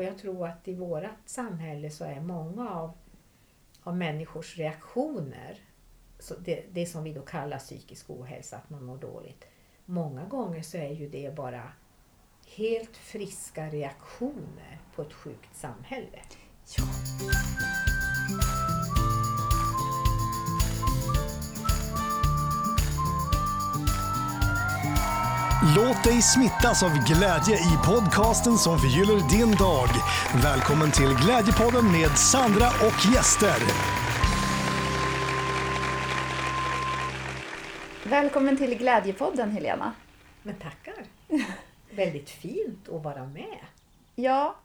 Och jag tror att i vårt samhälle så är många av, av människors reaktioner, så det, det som vi då kallar psykisk ohälsa, att man mår dåligt. Många gånger så är ju det bara helt friska reaktioner på ett sjukt samhälle. Ja. Låt dig smittas av glädje i podcasten som förgyller din dag. Välkommen till Glädjepodden med Sandra och gäster. Välkommen till Glädjepodden Helena. Men tackar! Väldigt fint att vara med. Ja,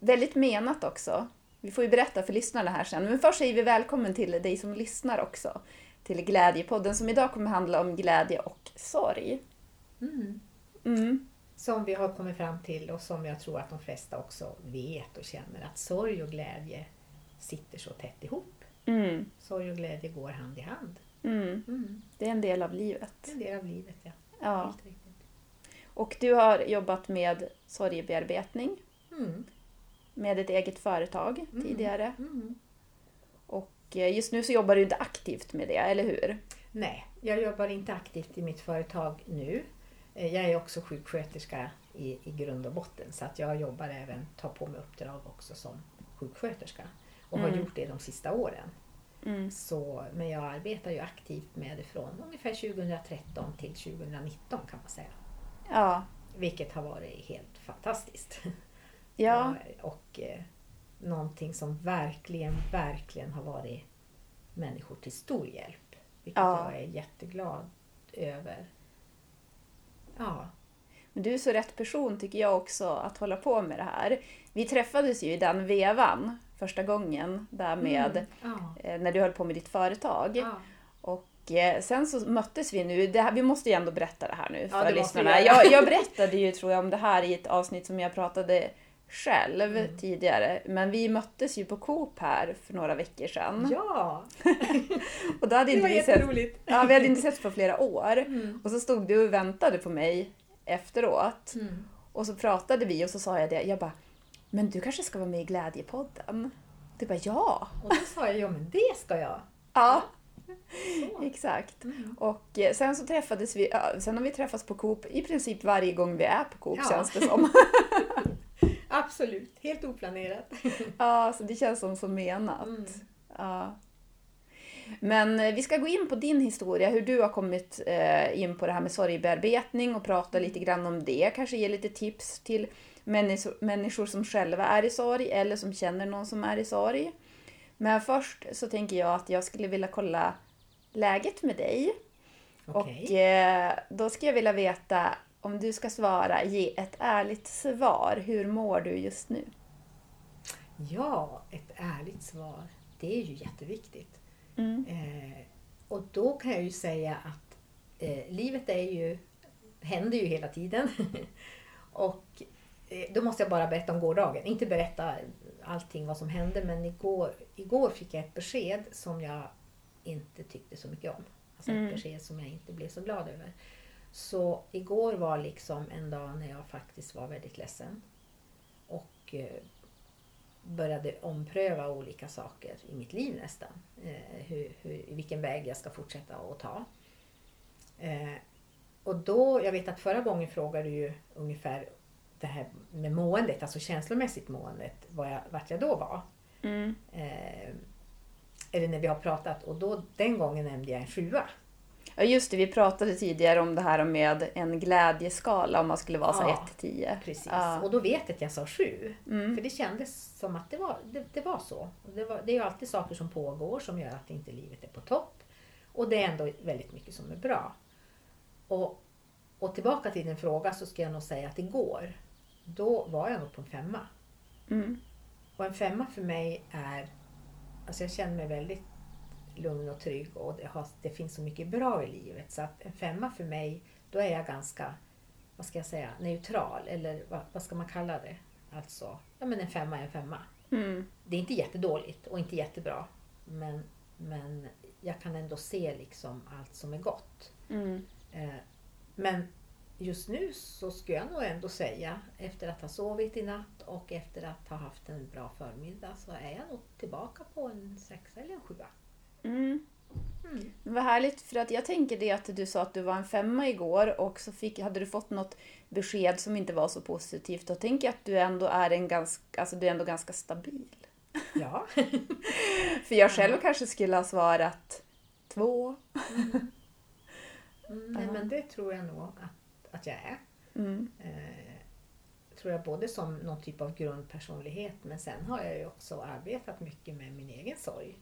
väldigt menat också. Vi får ju berätta för lyssnarna här sen. Men först säger vi välkommen till dig som lyssnar också. Till Glädjepodden som idag kommer handla om glädje och sorg. Mm. Mm. Som vi har kommit fram till och som jag tror att de flesta också vet och känner att sorg och glädje sitter så tätt ihop. Mm. Sorg och glädje går hand i hand. Mm. Mm. Det är en del av livet. En del av livet, ja. Ja. Och du har jobbat med sorgebearbetning Mm. med ett eget företag tidigare. Och eh, just nu så jobbar du inte aktivt med det, eller hur? Nej, jag jobbar inte aktivt i mitt företag nu. Eh, Jag är också sjuksköterska i, i grund och botten så att jag jobbar även, tar på mig uppdrag också som sjuksköterska och har Mm. gjort det de sista åren. Mm. Så, men jag arbetar ju aktivt med det från ungefär 2013 till 2019 kan man säga. Ja. Vilket har varit helt fantastiskt. Ja. Och eh, någonting som verkligen, verkligen har varit människor till stor hjälp. Vilket Ja. jag är jätteglad över. Ja, Men du är så rätt person tycker jag också att hålla på med det här. Vi träffades ju i den vevan första gången där med Mm, ja, eh, när du höll på med ditt företag. ja. Och eh, sen så möttes vi nu, här, vi måste ju ändå berätta det här nu Ja, för måste lyssnarna. Jag, jag berättade ju tror jag om det här i ett avsnitt som jag pratade själv Mm. tidigare. Men vi möttes ju på Coop här för några veckor sedan. ja, Och då hade det inte var vi sett, jätteroligt. ja, vi hade inte setts på flera år. Mm. Och så stod du och väntade på mig efteråt. Mm. Och så pratade vi och så sa jag det. Jag bara, men du kanske ska vara med i Glädjepodden? Du bara, ja! Och då sa jag, ja men det ska jag. Ja, Så. exakt. Mm. Och eh, sen så träffades vi, sen har vi träffats på Coop i princip varje gång vi är på Coop Ja. känns det som. Absolut, helt oplanerat. ja, så det känns som så menat. Mm. Ja. Men eh, vi ska gå in på din historia, hur du har kommit eh, in på det här med sorgbearbetning och prata lite grann om det. Kanske ge lite tips till människor, som själva är i sorg eller som känner någon som är i sorg. Men först så tänker jag att jag skulle vilja kolla läget med dig. Okej. Och eh, då ska jag vilja veta om du ska svara, ge ett ärligt svar. Hur mår du just nu? Ja, ett ärligt svar. Det är ju jätteviktigt. Mm. Eh, och då kan jag ju säga att eh, livet är ju, händer ju hela tiden. och eh, då måste jag bara berätta om gårdagen. Inte berätta allting vad som hände men igår, igår fick jag ett besked som jag inte tyckte så mycket om. Alltså Mm. ett besked som jag inte blev så glad över. Så igår var liksom en dag när jag faktiskt var väldigt ledsen. Och eh, började ompröva olika saker i mitt liv nästan. Eh, hur, hur, vilken väg jag ska fortsätta att ta. Eh, och då, jag vet att förra gången frågade du ju ungefär det här med måendet, alltså känslomässigt måendet, vad jag, vart jag då var. Mm. Eh, eller när vi har pratat och då, den gången nämnde jag en sjua. Ja just det, vi pratade tidigare om det här med en glädjeskala om man skulle vara så Ja, 1 till 10. Precis. Ja. Och då vet jag att jag sa sju. Mm. För det kändes som att det var, det, det var så. Det, var, det är ju alltid saker som pågår som gör att inte livet är på topp. Och det är ändå väldigt mycket som är bra. Och, och tillbaka till din fråga så ska jag nog säga att igår, då var jag nog på en femma. Mm. Och en femma för mig är, alltså jag känner mig väldigt lugn och trygg och det, har, det finns så mycket bra i livet. Så att en femma för mig, då är jag ganska, vad ska jag säga, neutral. Eller vad, vad ska man kalla det? Alltså, ja men en femma är en femma. Mm. Det är inte jättedåligt och inte jättebra. Men, men jag kan ändå se liksom allt som är gott. Mm. Eh, Men just nu så skulle jag nog ändå säga, efter att ha sovit i natt och efter att ha haft en bra förmiddag, så är jag nog tillbaka på en sexa eller en sjua. Mm. Mm. Vad härligt, för att jag tänker det att du sa att du var en femma igår och så fick, hade du fått något besked som inte var så positivt. Då tänker jag att du ändå är, en ganska, alltså du är ändå ganska stabil. Ja. För jag själv kanske skulle ha svarat två. Mm, nej, Ja. men det tror jag nog att, att jag är. Mm. Eh, tror jag både som någon typ av grundpersonlighet men sen har jag ju också arbetat mycket med min egen sorg.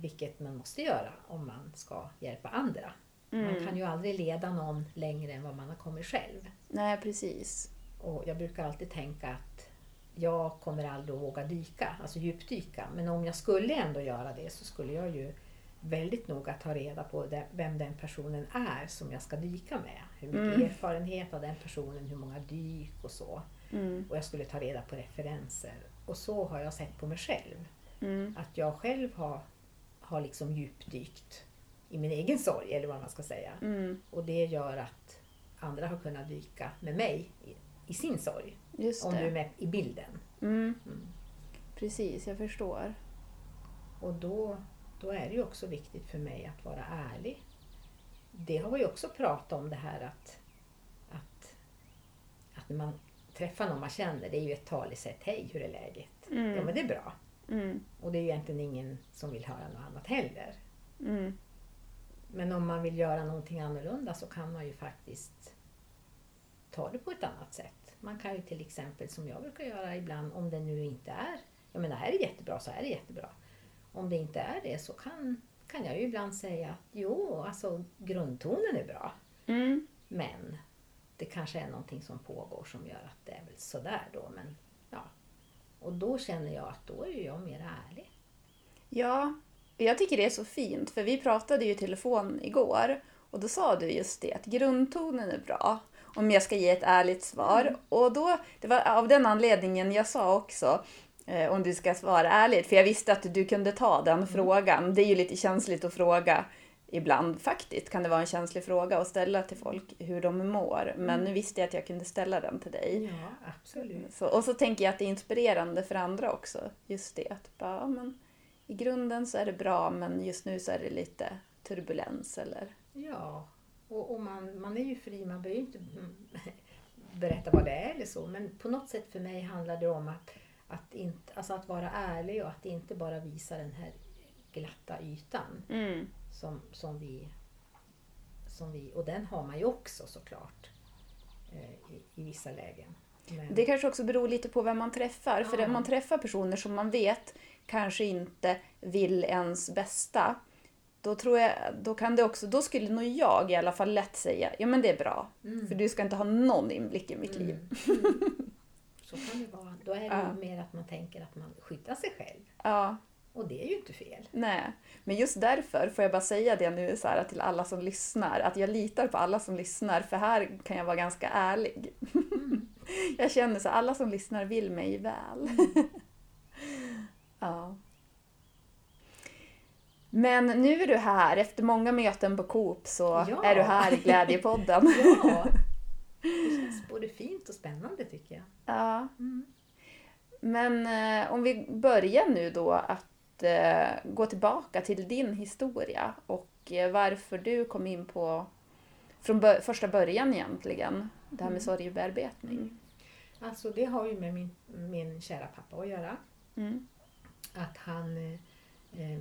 Vilket man måste göra om man ska hjälpa andra. Man Mm. kan ju aldrig leda någon längre än vad man har kommit själv. Nej, precis. Och jag brukar alltid tänka att jag kommer aldrig att våga dyka, alltså djupdyka. Men om jag skulle ändå göra det så skulle jag ju väldigt noga ta reda på vem den personen är som jag ska dyka med. Hur mycket Mm. erfarenhet har den personen, hur många dyk och så. Mm. Och jag skulle ta reda på referenser. Och så har jag sett på mig själv. Mm. Att jag själv har, har liksom djupdykt i min egen sorg, eller vad man ska säga. Mm. Och det gör att andra har kunnat dyka med mig i, i sin sorg. Om du är med i bilden. Mm. Mm. Precis, jag förstår. Och då, då är det ju också viktigt för mig att vara ärlig. Det har vi också pratat om det här att, att, att när man träffar någon man känner, det är ju ett talesätt. Hej, hur är läget? Ja Mm. men det är bra. Mm. Och det är ju egentligen ingen som vill höra något annat heller. Mm. Men om man vill göra någonting annorlunda så kan man ju faktiskt ta det på ett annat sätt. Man kan ju till exempel, som jag brukar göra ibland, om det nu inte är, jag menar är det jättebra så är det jättebra. Om det inte är det så kan, kan jag ju ibland säga att jo, alltså grundtonen är bra. Mm. Men det kanske är någonting som pågår som gör att det är väl sådär då. Men. Och då känner jag att då är jag mer ärlig. Ja, jag tycker det är så fint för vi pratade ju i telefon igår och då sa du just det att grundtonen är bra om jag ska ge ett ärligt svar. Och då, det var av den anledningen jag sa också eh, om du ska svara ärligt för jag visste att du kunde ta den frågan. Det är ju lite känsligt att fråga ibland faktiskt kan det vara en känslig fråga att ställa till folk hur de mår. Men nu visste jag att jag kunde ställa den till dig. Ja, absolut. Så, och så tänker jag att det är inspirerande för andra också. Just det att bara, ja, men i grunden så är det bra men just nu så är det lite turbulens eller... Ja, och, och man, man är ju fri, man behöver ju inte mm, berätta vad det är eller så. Men på något sätt för mig handlar det om att, att, inte, alltså att vara ärlig och att inte bara visa den här glatta ytan. Mm. Som, som, vi, som vi, och den har man ju också såklart eh, i, i vissa lägen. Men, Det kanske också beror lite på vem man träffar. För Ja. om man träffar personer som man vet kanske inte vill ens bästa. Då, tror jag, då, kan det också, då skulle nog jag i alla fall lätt säga ja men det är bra. Mm. För du ska inte ha någon inblick i mitt liv. Mm. Mm. Så kan det vara. Då är det Ja. mer att man tänker att man skyddar sig själv. Ja, Och det är ju inte fel. nej. Men just därför får jag bara säga det nu så här, till alla som lyssnar. Att jag litar på alla som lyssnar för här kan jag vara ganska ärlig. jag känner så här, alla som lyssnar vill mig väl. ja. Men nu är du här, efter många möten på Coop så Ja. är du här i Glädjepodden. Ja, det känns både fint och spännande tycker jag. ja. Mm. Men eh, om vi börjar nu då att eh, gå tillbaka till din historia och eh, varför du kom in på, från bör- första början egentligen, det här med Mm. sorgebearbetning. Alltså det har ju med min, min kära pappa att göra. Mm. Att han, eh,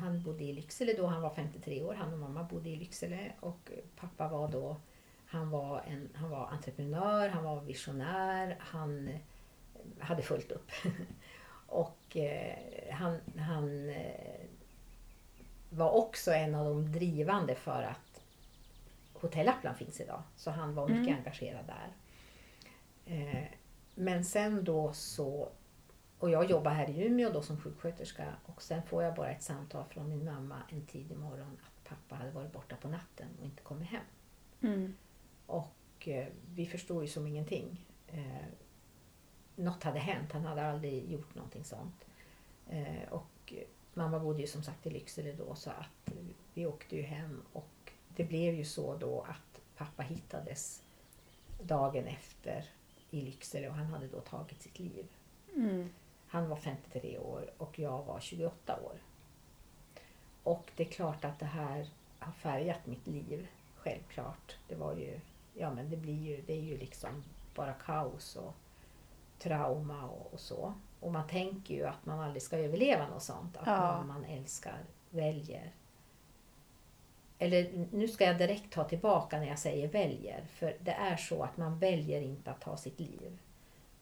han bodde i Lycksele då, han var 53 år, han och mamma bodde i Lycksele och pappa var då, han var, en, han var entreprenör, han var visionär, han hade fullt upp. och eh, han, han eh, var också en av de drivande för att Hotell Lappland finns idag. Så han var mycket Mm. engagerad där. Eh, men sen då så, och jag jobbar här i Umeå då som sjuksköterska och sen får jag bara ett samtal från min mamma en tidig morgon att pappa hade varit borta på natten och inte kommit hem. Mm. Och vi förstod ju som ingenting. Något hade hänt, han hade aldrig gjort någonting sånt. Eh, och mamma bodde ju som sagt i Lycksele då så att vi åkte ju hem och det blev ju så då att pappa hittades dagen efter i Lycksele och han hade då tagit sitt liv. Mm. Han var 53 år och jag var 28 år. Och det är klart att det här har färgat mitt liv, självklart. Det var ju, ja men det blir ju, det är ju liksom bara kaos och trauma och, och så. Och man tänker ju att man aldrig ska överleva något sånt. Att Ja. någon man älskar väljer. Eller nu ska jag direkt ta tillbaka när jag säger väljer. För det är så att man väljer inte att ta sitt liv.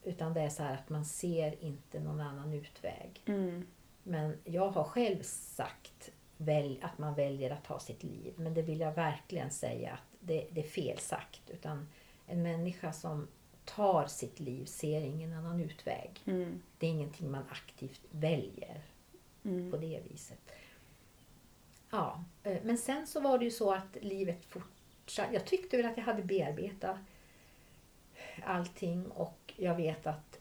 Utan det är så här att man ser inte någon annan utväg. Mm. Men jag har själv sagt väl, att man väljer att ta sitt liv. Men det vill jag verkligen säga att det, det är fel sagt. Utan en människa som tar sitt liv ser ingen annan utväg. Mm. Det är ingenting man aktivt väljer Mm. på det viset. Ja, eh, men sen så var det ju så att livet fortsatte. Jag tyckte väl att jag hade bearbetat allting och jag vet att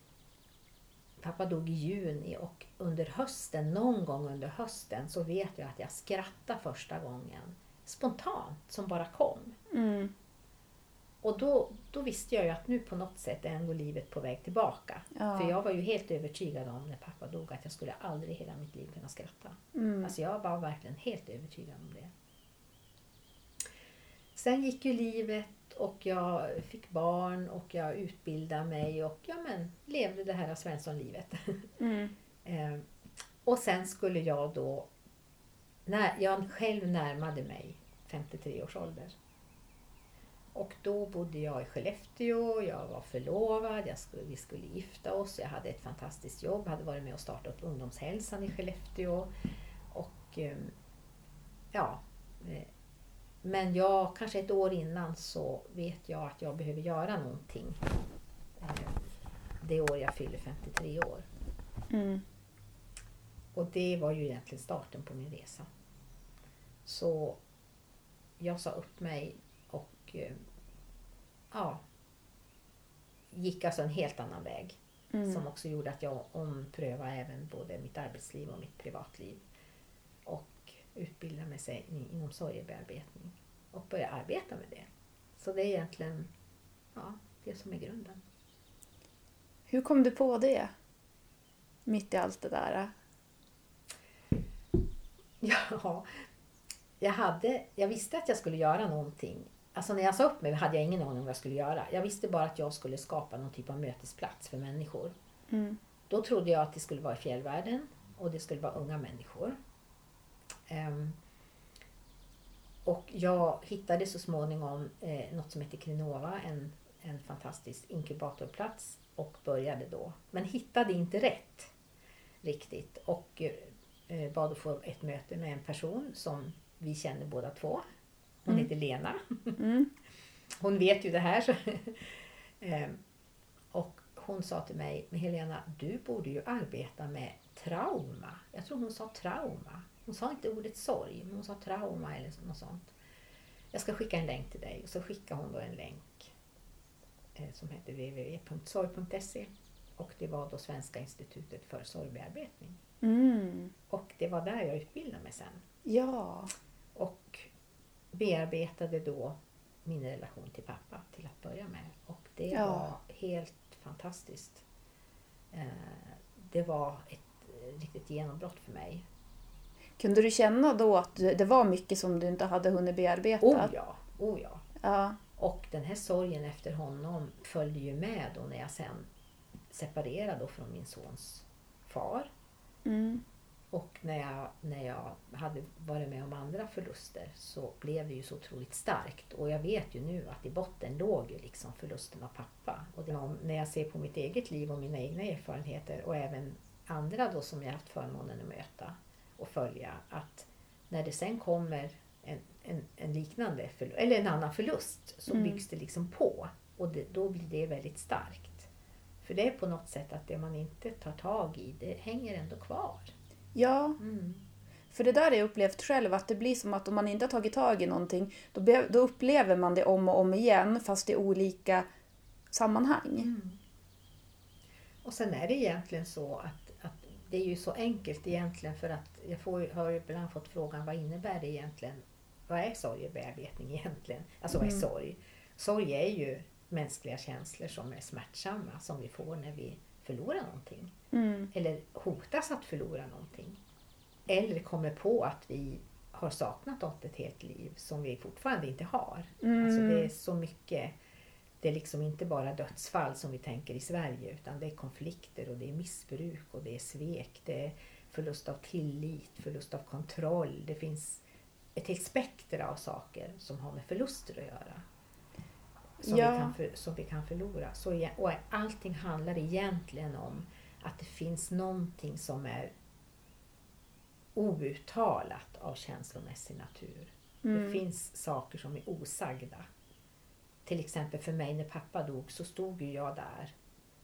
pappa dog i juni och under hösten, någon gång under hösten så vet jag att jag skrattade första gången. Spontant, som bara kom. Mm. Och då, då visste jag ju att nu på något sätt är ändå livet på väg tillbaka. Ja. För jag var ju helt övertygad om när pappa dog att jag skulle aldrig hela mitt liv kunna skratta. Mm. Alltså jag var verkligen helt övertygad om det. Sen gick ju livet och jag fick barn och jag utbildade mig och ja, men, levde det här Svenssonlivet. Mm. Eh, och sen skulle jag då, när jag själv närmade mig 53 års ålder. Och då bodde jag i Skellefteå, jag var förlovad, jag skulle, vi skulle gifta oss, jag hade ett fantastiskt jobb, hade varit med och startat upp ungdomshälsan i Skellefteå. Och eh, ja, eh, men jag, kanske ett år innan så vet jag att jag behöver göra någonting. Eh, det år jag fyller 53 år. Mm. Och det var ju egentligen starten på min resa. Så jag sa upp mig och eh, ja, gick alltså en helt annan väg. Mm. Som också gjorde att jag omprövade även både mitt arbetsliv och mitt privatliv. Och utbildade mig sig inom sorgebearbetning. Och började arbeta med det. Så det är egentligen ja, det som är grunden. Hur kom du på det? Mitt i allt det där. Ja, jag, hade, jag visste att jag skulle göra någonting. Alltså när jag sa upp mig hade jag ingen aning om vad jag skulle göra. Jag visste bara att jag skulle skapa någon typ av mötesplats för människor. Mm. Då trodde jag att det skulle vara i fjällvärlden och det skulle vara unga människor. Ehm, och jag hittade så småningom eh, något som heter Krinova, en, en fantastisk inkubatorplats och började då. Men hittade inte rätt riktigt och eh, bad att få ett möte med en person som vi känner båda två. Hon Mm. heter Lena. Mm. Hon vet ju det här. Så Ehm, och hon sa till mig, men Helena, du borde ju arbeta med trauma. Jag tror hon sa trauma. Hon sa inte ordet sorg, men hon sa trauma eller något sånt. Jag ska skicka en länk till dig. Och så skickade hon då en länk eh, som heter www.sorg.se. Och det var då Svenska institutet för sorgbearbetning. Mm. Och det var där jag utbildade mig sen. Ja. Och bearbetade då min relation till pappa till att börja med. Och det Ja. var helt fantastiskt. Eh, Det var ett eh, riktigt genombrott för mig. Kunde du känna då att det var mycket som du inte hade hunnit bearbeta? Oh ja, oh ja. ja. Och den här sorgen efter honom följde ju med då när jag sen separerade då från min sons far. Mm. Och när jag, när jag hade varit med om andra förluster så blev det ju så otroligt starkt. Och jag vet ju nu att i botten låg ju liksom förlusten av pappa. Och det, när jag ser på mitt eget liv och mina egna erfarenheter och även andra då som jag haft förmånen att möta och följa. Att när det sen kommer en, en, en liknande förlust, eller en annan förlust så Mm. byggs det liksom på. Och det, då blir det väldigt starkt. För det är på något sätt att det man inte tar tag i, det hänger ändå kvar. Ja, Mm. för det där har jag upplevt själv att det blir som att om man inte har tagit tag i någonting då, be- då upplever man det om och om igen fast i olika sammanhang. Mm. Och sen är det egentligen så att, att det är ju så enkelt egentligen för att jag får, har ibland fått frågan vad innebär det egentligen vad är sorgebearbetning egentligen? Alltså vad är sorg? Sorg är ju mänskliga känslor som är smärtsamma som vi får när vi förlorar någonting. Mm. Eller hotas att förlora någonting. Eller kommer på att vi har saknat något ett helt liv som vi fortfarande inte har. Mm. Alltså det är så mycket. Det är liksom inte bara dödsfall som vi tänker i Sverige utan det är konflikter och det är missbruk och det är svek. Det är förlust av tillit, förlust av kontroll. Det finns ett helt spektra av saker som har med förluster att göra. Som, Ja. vi, kan för, som vi kan förlora. Så, och allting handlar egentligen om att det finns någonting som är outtalat av känslomässig natur. Mm. Det finns saker som är osagda. Till exempel för mig när pappa dog så stod ju jag där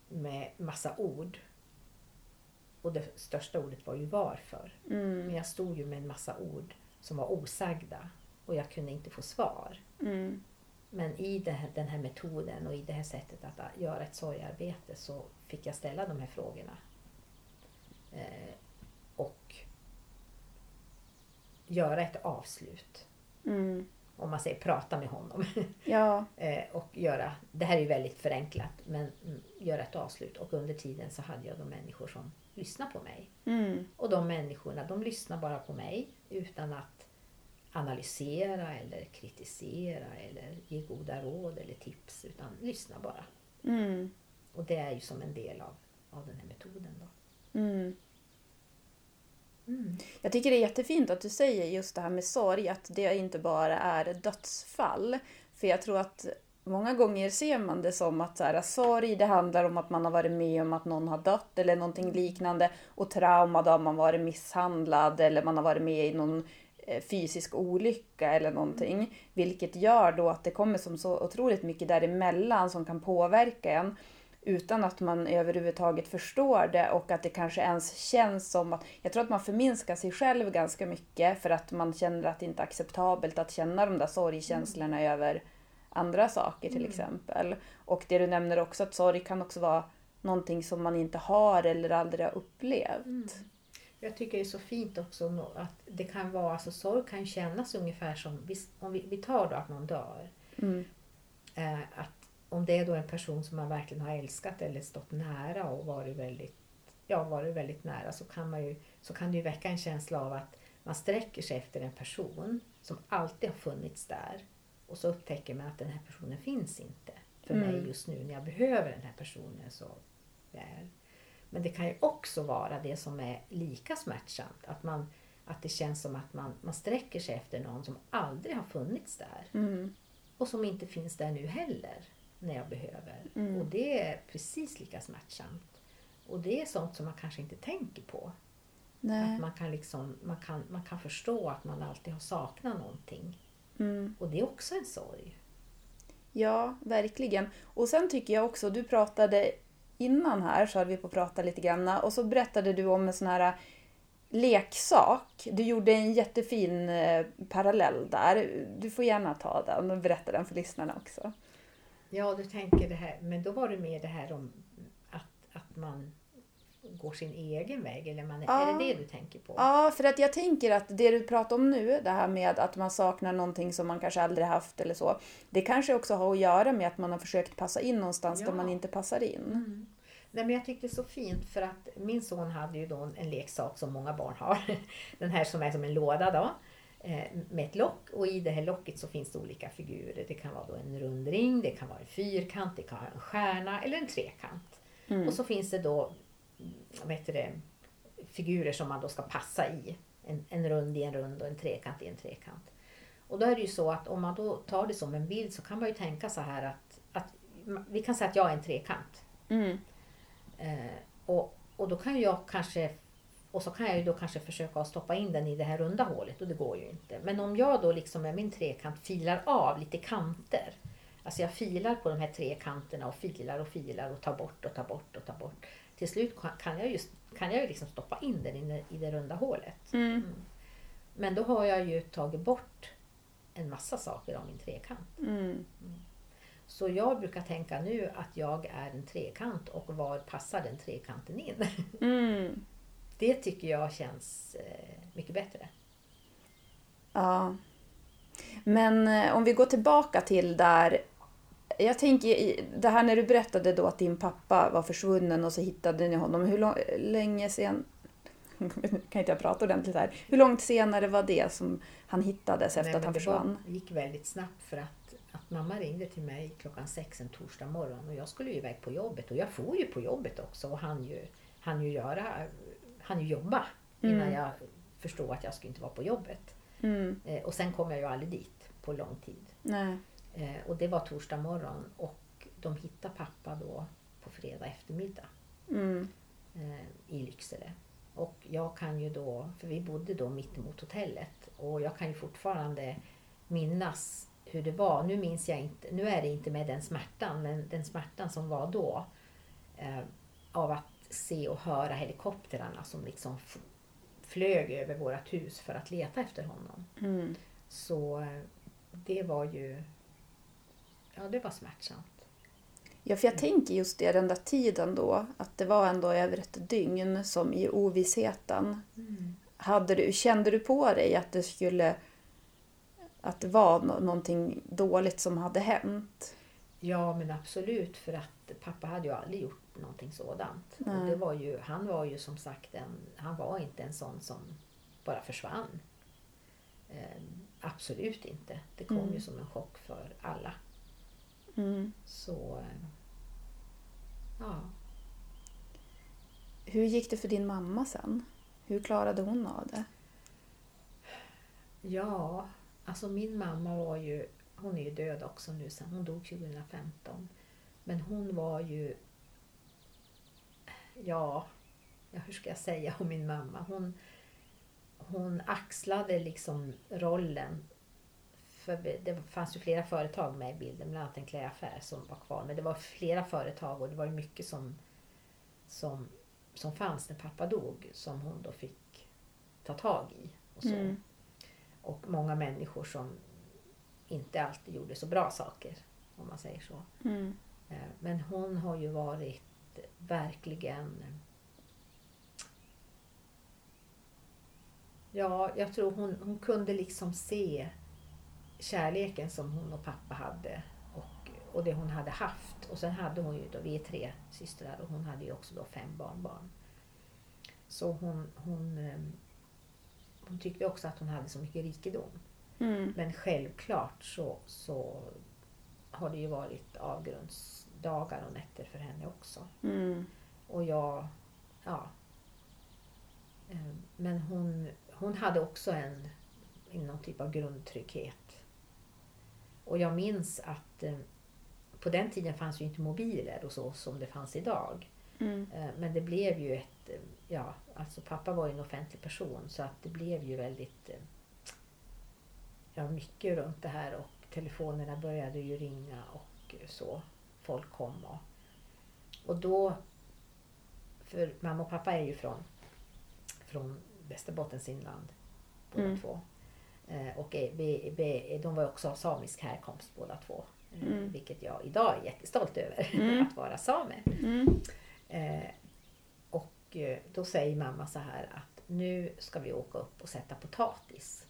med massa ord. Och det största ordet var ju varför. Mm. Men jag stod ju med en massa ord som var osagda och jag kunde inte få svar. Mm. Men i här, den här metoden och i det här sättet att göra ett sorgarbete så fick jag ställa de här frågorna. Eh, och göra ett avslut. Mm. Om man säger prata med honom. Ja. Eh, och göra, det här är ju väldigt förenklat, men mm, göra ett avslut. Och under tiden så hade jag de människor som lyssnade på mig. Mm. Och de människorna, de lyssnar bara på mig utan att analysera eller kritisera eller ge goda råd eller tips. Utan lyssna bara. Mm. Och det är ju som en del av, av den här metoden. Då. Mm. Mm. Jag tycker det är jättefint att du säger just det här med sorg, att det inte bara är dödsfall. För jag tror att många gånger ser man det som att så här, sorg, det handlar om att man har varit med om att någon har dött eller någonting liknande. Och trauma, då har man varit misshandlad eller man har varit med i någon fysisk olycka eller någonting. Vilket gör då att det kommer som så otroligt mycket däremellan som kan påverka en utan att man överhuvudtaget förstår det och att det kanske ens känns som att... Jag tror att man förminskar sig själv ganska mycket för att man känner att det inte är acceptabelt att känna de där sorgkänslorna över andra saker till exempel. Och det du nämner också att sorg kan också vara någonting som man inte har eller aldrig har upplevt. Jag tycker det är så fint också att det kan vara, alltså sorg kan kännas ungefär som, om vi, vi tar då att någon dör. Mm. Eh, att om det är då en person som man verkligen har älskat eller stått nära och varit väldigt, ja, varit väldigt nära så kan, man ju, så kan det ju väcka en känsla av att man sträcker sig efter en person som alltid har funnits där. Och så upptäcker man att den här personen finns inte för Mm. mig just nu när jag behöver den här personen så väl. Men det kan ju också vara det som är lika smärtsamt. Att, man, att det känns som att man, man sträcker sig efter någon som aldrig har funnits där. Mm. Och som inte finns där nu heller när jag behöver. Mm. Och det är precis lika smärtsamt. Och det är sånt som man kanske inte tänker på. Nej. Att man kan, liksom, man, kan, man kan förstå att man alltid har saknat någonting. Mm. Och det är också en sorg. Ja, verkligen. Och sen tycker jag också, du pratade innan här så hade vi på att prata lite grann och så berättade du om en sån här eh, leksak. Du gjorde en jättefin eh, parallell där. Du får gärna ta den och berätta den för lyssnarna också. Ja, du tänker det här, men då var det mer det här om att, att man går sin egen väg. Eller man, Ja. Är det det du tänker på? Ja, för att jag tänker att det du pratar om nu, det här med att man saknar någonting som man kanske aldrig haft eller så. Det kanske också har att göra med att man har försökt passa in någonstans där Ja. man inte passar in. Mm. Nej, men jag tyckte det är så fint för att min son hade ju då en leksak som många barn har. Den här som är som en låda då. eh, Med ett lock och i det här locket så finns det olika figurer. Det kan vara då en rund ring, det kan vara en fyrkant, det kan vara en stjärna eller en trekant. Mm. Och så finns det då vad heter det, figurer som man då ska passa i. En, en rund i en rund och en trekant i en trekant. Och då är det ju så att om man då tar det som en bild så kan man ju tänka så här att, att vi kan säga att jag är en trekant. Mm. Eh, och, och då kan jag kanske och så kan jag ju då kanske försöka stoppa in den i det här runda hålet och det går ju inte. Men om jag då liksom med min trekant filar av lite kanter. Alltså jag filar på de här tre kanterna och filar och filar och tar bort och tar bort och tar bort. Till slut kan- jag ju, kan jag ju liksom stoppa in den i det, i det runda hålet. Mm. Men då har jag ju tagit bort en massa saker av min trekant. Mm. Så jag brukar tänka nu att jag är en trekant och var passar den trekanten in? Mm. Det tycker jag känns eh, mycket bättre. Ja. Men eh, om vi går tillbaka till där jag tänker det här när du berättade då att din pappa var försvunnen och så hittade ni honom. Hur lång, länge sen... kan inte jag prata ordentligt här. Hur långt senare var det som han hittades efter Nej, att han det försvann? Var, gick väldigt snabbt för att, att mamma ringde till mig klockan sex en torsdag morgon och jag skulle ju iväg på jobbet och jag får ju på jobbet också och han ju, han ju göra, han ju jobba innan Mm. jag förstod att jag skulle inte vara på jobbet. Mm, Eh, och sen kom jag ju aldrig dit på lång tid. nej. Eh, och det var torsdag morgon och de hittade pappa då på fredag eftermiddag Mm, eh, i Lycksele. Och jag kan ju då, för vi bodde då mitt emot hotellet och jag kan ju fortfarande minnas hur det var. Nu minns jag inte, nu är det inte med den smärtan, men den smärtan som var då eh, av att se och höra helikoptrarna som liksom flög över vårt hus för att leta efter honom. mm, Så eh, det var ju, ja det var smärtsamt. Ja, för jag tänker just det, den där tiden då, att det var ändå över ett dygn som i ovissheten. Hade du, kände du på dig att det skulle att det var nå- någonting dåligt som hade hänt? Ja men absolut för att pappa hade ju aldrig gjort någonting sådant. Och det var ju, han var ju som sagt en, han var inte en sån som bara försvann. Eh, absolut inte. Det kom Mm. ju som en chock för alla. Mm. Så eh, ja, Hur gick det för din mamma sen? Hur klarade hon av det? ja, alltså min mamma var ju, hon är ju död också nu sen, hon dog 2015. Men hon var ju, ja, ja hur ska jag säga om min mamma? Hon, hon axlade liksom rollen. För det fanns ju flera företag med i bilden, bland annat en klädaffär som var kvar. Men det var flera företag och det var ju mycket som, som, som fanns när pappa dog som hon då fick ta tag i. Och, så. Mm. och många människor som inte alltid gjorde så bra saker, om man säger så. Mm. Eh, Men hon har ju varit verkligen... Ja, jag tror hon, hon kunde liksom se kärleken som hon och pappa hade och, och det hon hade haft. Och sen hade hon ju då, vi är tre systrar och hon hade ju också då fem barnbarn. Så hon, hon, eh, hon tyckte också att hon hade så mycket rikedom. Mm. Men självklart så, så har det ju varit avgrundsdagar och nätter för henne också. Mm. Och jag, ja. Eh, Men hon, hon hade också en, någon typ av grundtrygghet. Och jag minns att eh, på den tiden fanns ju inte mobiler och så som det fanns idag. Mm. Eh, Men det blev ju ett, eh, ja, alltså pappa var ju en offentlig person så att det blev ju väldigt, ja mycket runt det här och telefonerna började ju ringa och så. Folk kom och, och då, för mamma och pappa är ju från, från Västerbottens inland båda Mm. två. Eh, Och be, be, de var också av samisk härkomst båda två. Eh, Mm. Vilket jag idag är jättestolt över, Mm. att vara same. Mm. Eh, och då säger mamma så här att nu ska vi åka upp och sätta potatis.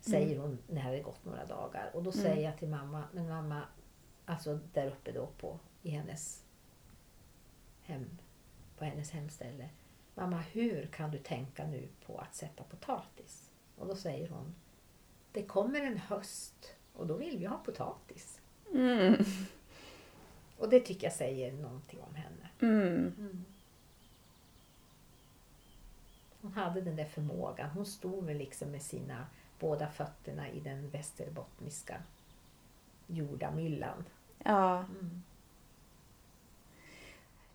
Säger hon när det gått några dagar. Och då Mm. säger jag till mamma, men mamma, alltså där uppe då på, i hennes hem, på hennes hemställe. Mamma, hur kan du tänka nu på att sätta potatis? Och då säger hon, det kommer en höst och då vill vi ha potatis. Mm. Och det tycker jag säger någonting om henne. Mm. Hon hade den där förmågan. Hon stod väl liksom med sina båda fötterna i den västerbottniska jordamyllan. Ja.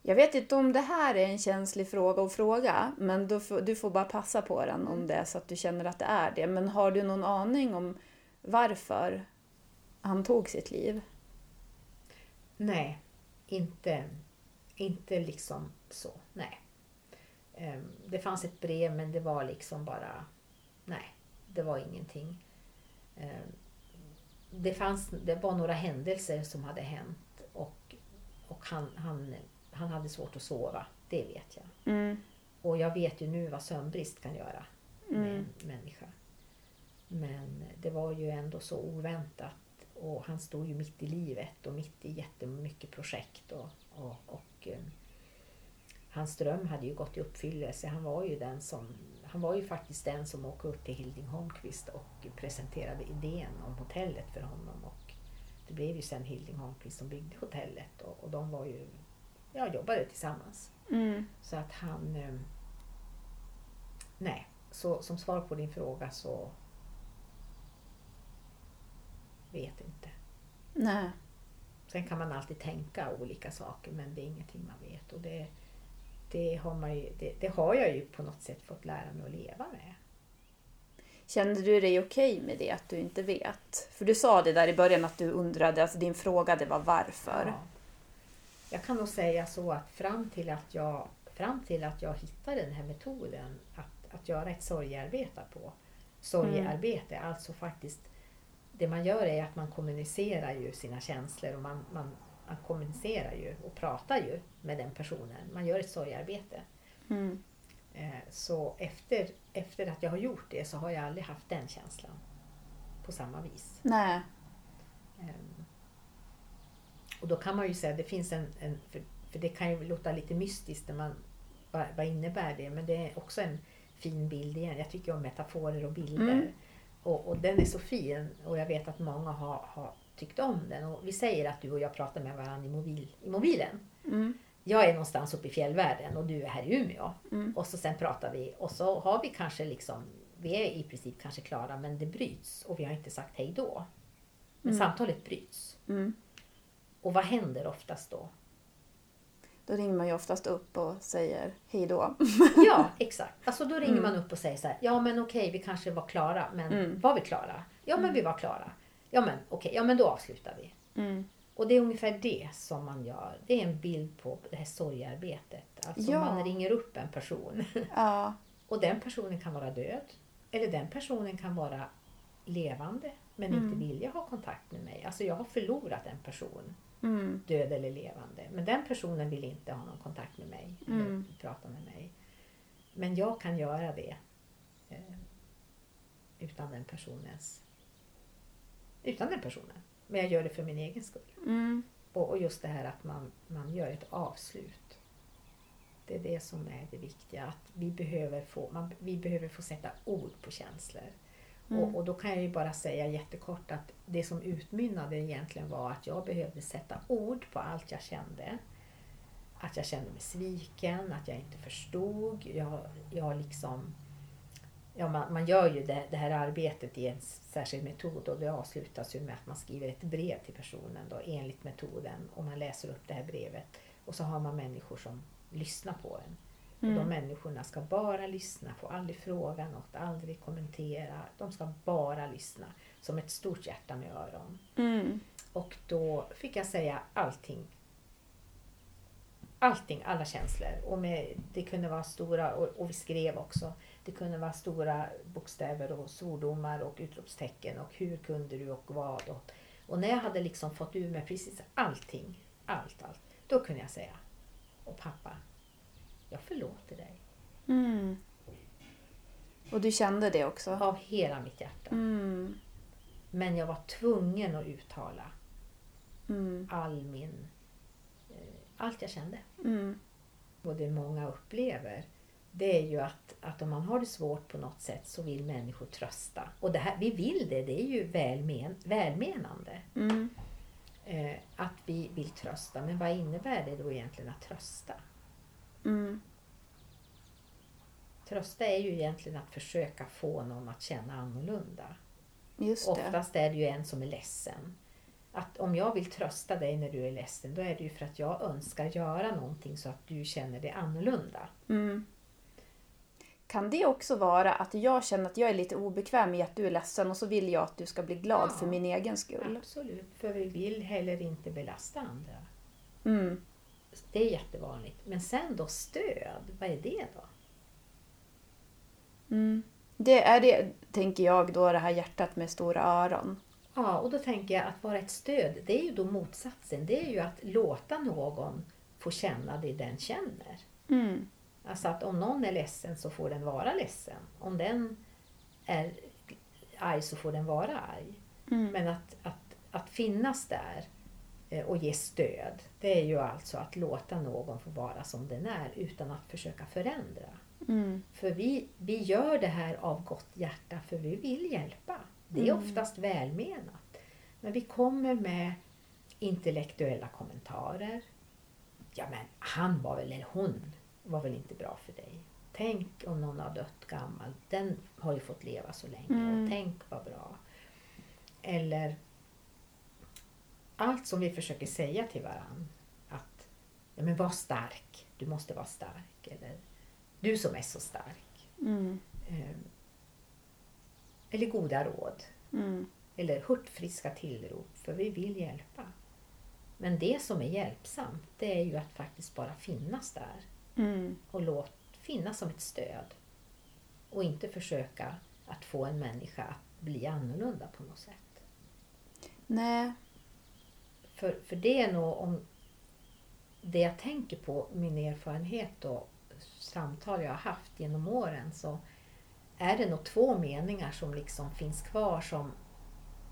Jag vet inte om det här är en känslig fråga att fråga, men du får, du får bara passa på den om det är så att du känner att det är det. Men har du någon aning om varför han tog sitt liv? Nej, inte, inte liksom så. Nej. Ehm, det fanns ett brev men det var liksom bara... Nej, det var ingenting. Ehm, det, fanns, det var några händelser som hade hänt och, och han, han, han hade svårt att sova. Det vet jag. Mm. Och jag vet ju nu vad sömnbrist kan göra med Mm. en människa. Men det var ju ändå så oväntat och han stod ju mitt i livet och mitt i jättemycket projekt. Och, och, och eh, hans dröm hade ju gått i uppfyllelse. Han var ju den som han var ju faktiskt den som åkte upp till Hilding Holmqvist och presenterade idén om hotellet för honom. Och det blev ju sen Hilding Holmqvist som byggde hotellet och, och de var ju, ja, jobbade tillsammans. Mm. Så att han... eh, Nej, så som svar på din fråga så vet inte. Nej. Sen kan man alltid tänka olika saker men det är ingenting man vet. Och det, det, har ju, det, det har jag ju på något sätt fått lära mig att leva med. Kände du dig okej med det, att du inte vet? För du sa det där i början att du undrade, alltså din fråga det var varför. Ja. Jag kan nog säga så att fram till att jag, fram till att jag hittade den här metoden att, att göra ett sorgearbete på. Sorgearbete, alltså faktiskt det man gör är att man kommunicerar ju sina känslor och man, man, man kommunicerar ju och pratar ju med den personen. Man gör ett sorgearbete. Mm. Eh, Så efter, efter att jag har gjort det så har jag aldrig haft den känslan på samma vis. Nej. Och då kan man ju säga, det finns en, en för, för det kan ju låta lite mystiskt när man, vad, vad innebär det? Men det är också en fin bild igen. Jag tycker om metaforer och bilder. Mm. Och, och den är så fin och jag vet att många har, har tyckt om den. Och vi säger att du och jag pratar med varandra i, mobil, i mobilen. Mm. Jag är någonstans uppe i fjällvärlden och du är här i Umeå. Mm. Och så sen pratar vi och så har vi kanske liksom, vi är i princip kanske klara men det bryts och vi har inte sagt hej då. Men Mm. samtalet bryts. Mm. Och vad händer oftast då? Då ringer man ju oftast upp och säger hej då. Ja, exakt. Alltså då ringer Mm. man upp och säger så här, ja men okej vi kanske var klara, men Mm. var vi klara? Ja men vi var klara. Ja men okej, ja men då avslutar vi. Mm. Och det är ungefär det som man gör. Det är en bild på det här sorgearbetet. Alltså Ja. man ringer upp en person Ja. och den personen kan vara död. Eller den personen kan vara levande men Mm. inte vilja ha kontakt med mig. Alltså jag har förlorat en person, Mm. död eller levande. Men den personen vill inte ha någon kontakt med mig eller Mm. prata med mig. Men jag kan göra det eh, utan den personens utan den personen. Men jag gör det för min egen skull. Mm. Och, och just det här att man, man gör ett avslut. Det är det som är det viktiga. Att vi, behöver få, man, vi behöver få sätta ord på känslor. Mm. Och, och då kan jag ju bara säga jättekort att det som utmynnade egentligen var att jag behövde sätta ord på allt jag kände. Att jag kände mig sviken, att jag inte förstod. Jag, jag liksom, ja, man, man gör ju det, det här arbetet i en särskild metod och det avslutas ju med att man skriver ett brev till personen då, enligt metoden och man läser upp det här brevet. Och så har man människor som lyssnar på en. Och de Mm. människorna ska bara lyssna, får aldrig fråga något, aldrig kommentera. De ska bara lyssna. Som ett stort hjärta med öron. Mm. Och då fick jag säga allting. Allting, alla känslor. Och med, det kunde vara stora, och, och vi skrev också, det kunde vara stora bokstäver och svordomar och utropstecken och hur kunde du och vad. Och, och när jag hade liksom fått ur mig precis allting, allt, allt, då kunde jag säga, och pappa, jag förlåter dig. Mm. Och du kände det också? Av hela mitt hjärta. Mm. Men jag var tvungen att uttala Mm. all min, eh, allt jag kände. Mm. Och det många upplever, det är ju att, att om man har det svårt på något sätt så vill människor trösta. Och det här, vi vill det, det är ju välmen, välmenande. Mm. Eh, att vi vill trösta. Men vad innebär det då egentligen att trösta? Mm. Trösta är ju egentligen att försöka få någon att känna annorlunda. Just det. Oftast är det ju en som är ledsen. Att om jag vill trösta dig när du är ledsen, då är det ju för att jag önskar göra någonting så att du känner dig annorlunda. Mm. Kan det också vara att jag känner att jag är lite obekväm i att du är ledsen och så vill jag att du ska bli glad Ja. för min egen skull? Absolut, för vi vill heller inte belasta andra. Mm. Det är jättevanligt. Men sen då stöd, vad är det då? Mm. Det är det, tänker jag, då det här hjärtat med stora öron. Ja, och då tänker jag att vara ett stöd, det är ju då motsatsen. Det är ju att låta någon få känna det den känner. Mm. Alltså att om någon är ledsen så får den vara ledsen. Om den är arg så får den vara arg. Mm. Men att, att, att finnas där och ge stöd, det är ju alltså att låta någon få vara som den är utan att försöka förändra. Mm. För vi, vi gör det här av gott hjärta för vi vill hjälpa. Det är Mm. oftast välmenat. Men vi kommer med intellektuella kommentarer. Ja men han var väl, eller hon var väl inte bra för dig. Tänk om någon har dött gammal. Den har ju fått leva så länge. Mm. Och tänk vad bra. Eller allt som vi försöker säga till varann. Att ja, men var stark. Du måste vara stark. Eller du som är så stark. Mm. Eh, Eller goda råd. Mm. Eller hurtfriska tillrop. För vi vill hjälpa. Men det som är hjälpsamt det är ju att faktiskt bara finnas där. Mm. Och låt finnas som ett stöd. Och inte försöka att få en människa att bli annorlunda på något sätt. Nej. För, för det är nog om det jag tänker på, min erfarenhet och samtal jag har haft genom åren så är det nog två meningar som liksom finns kvar som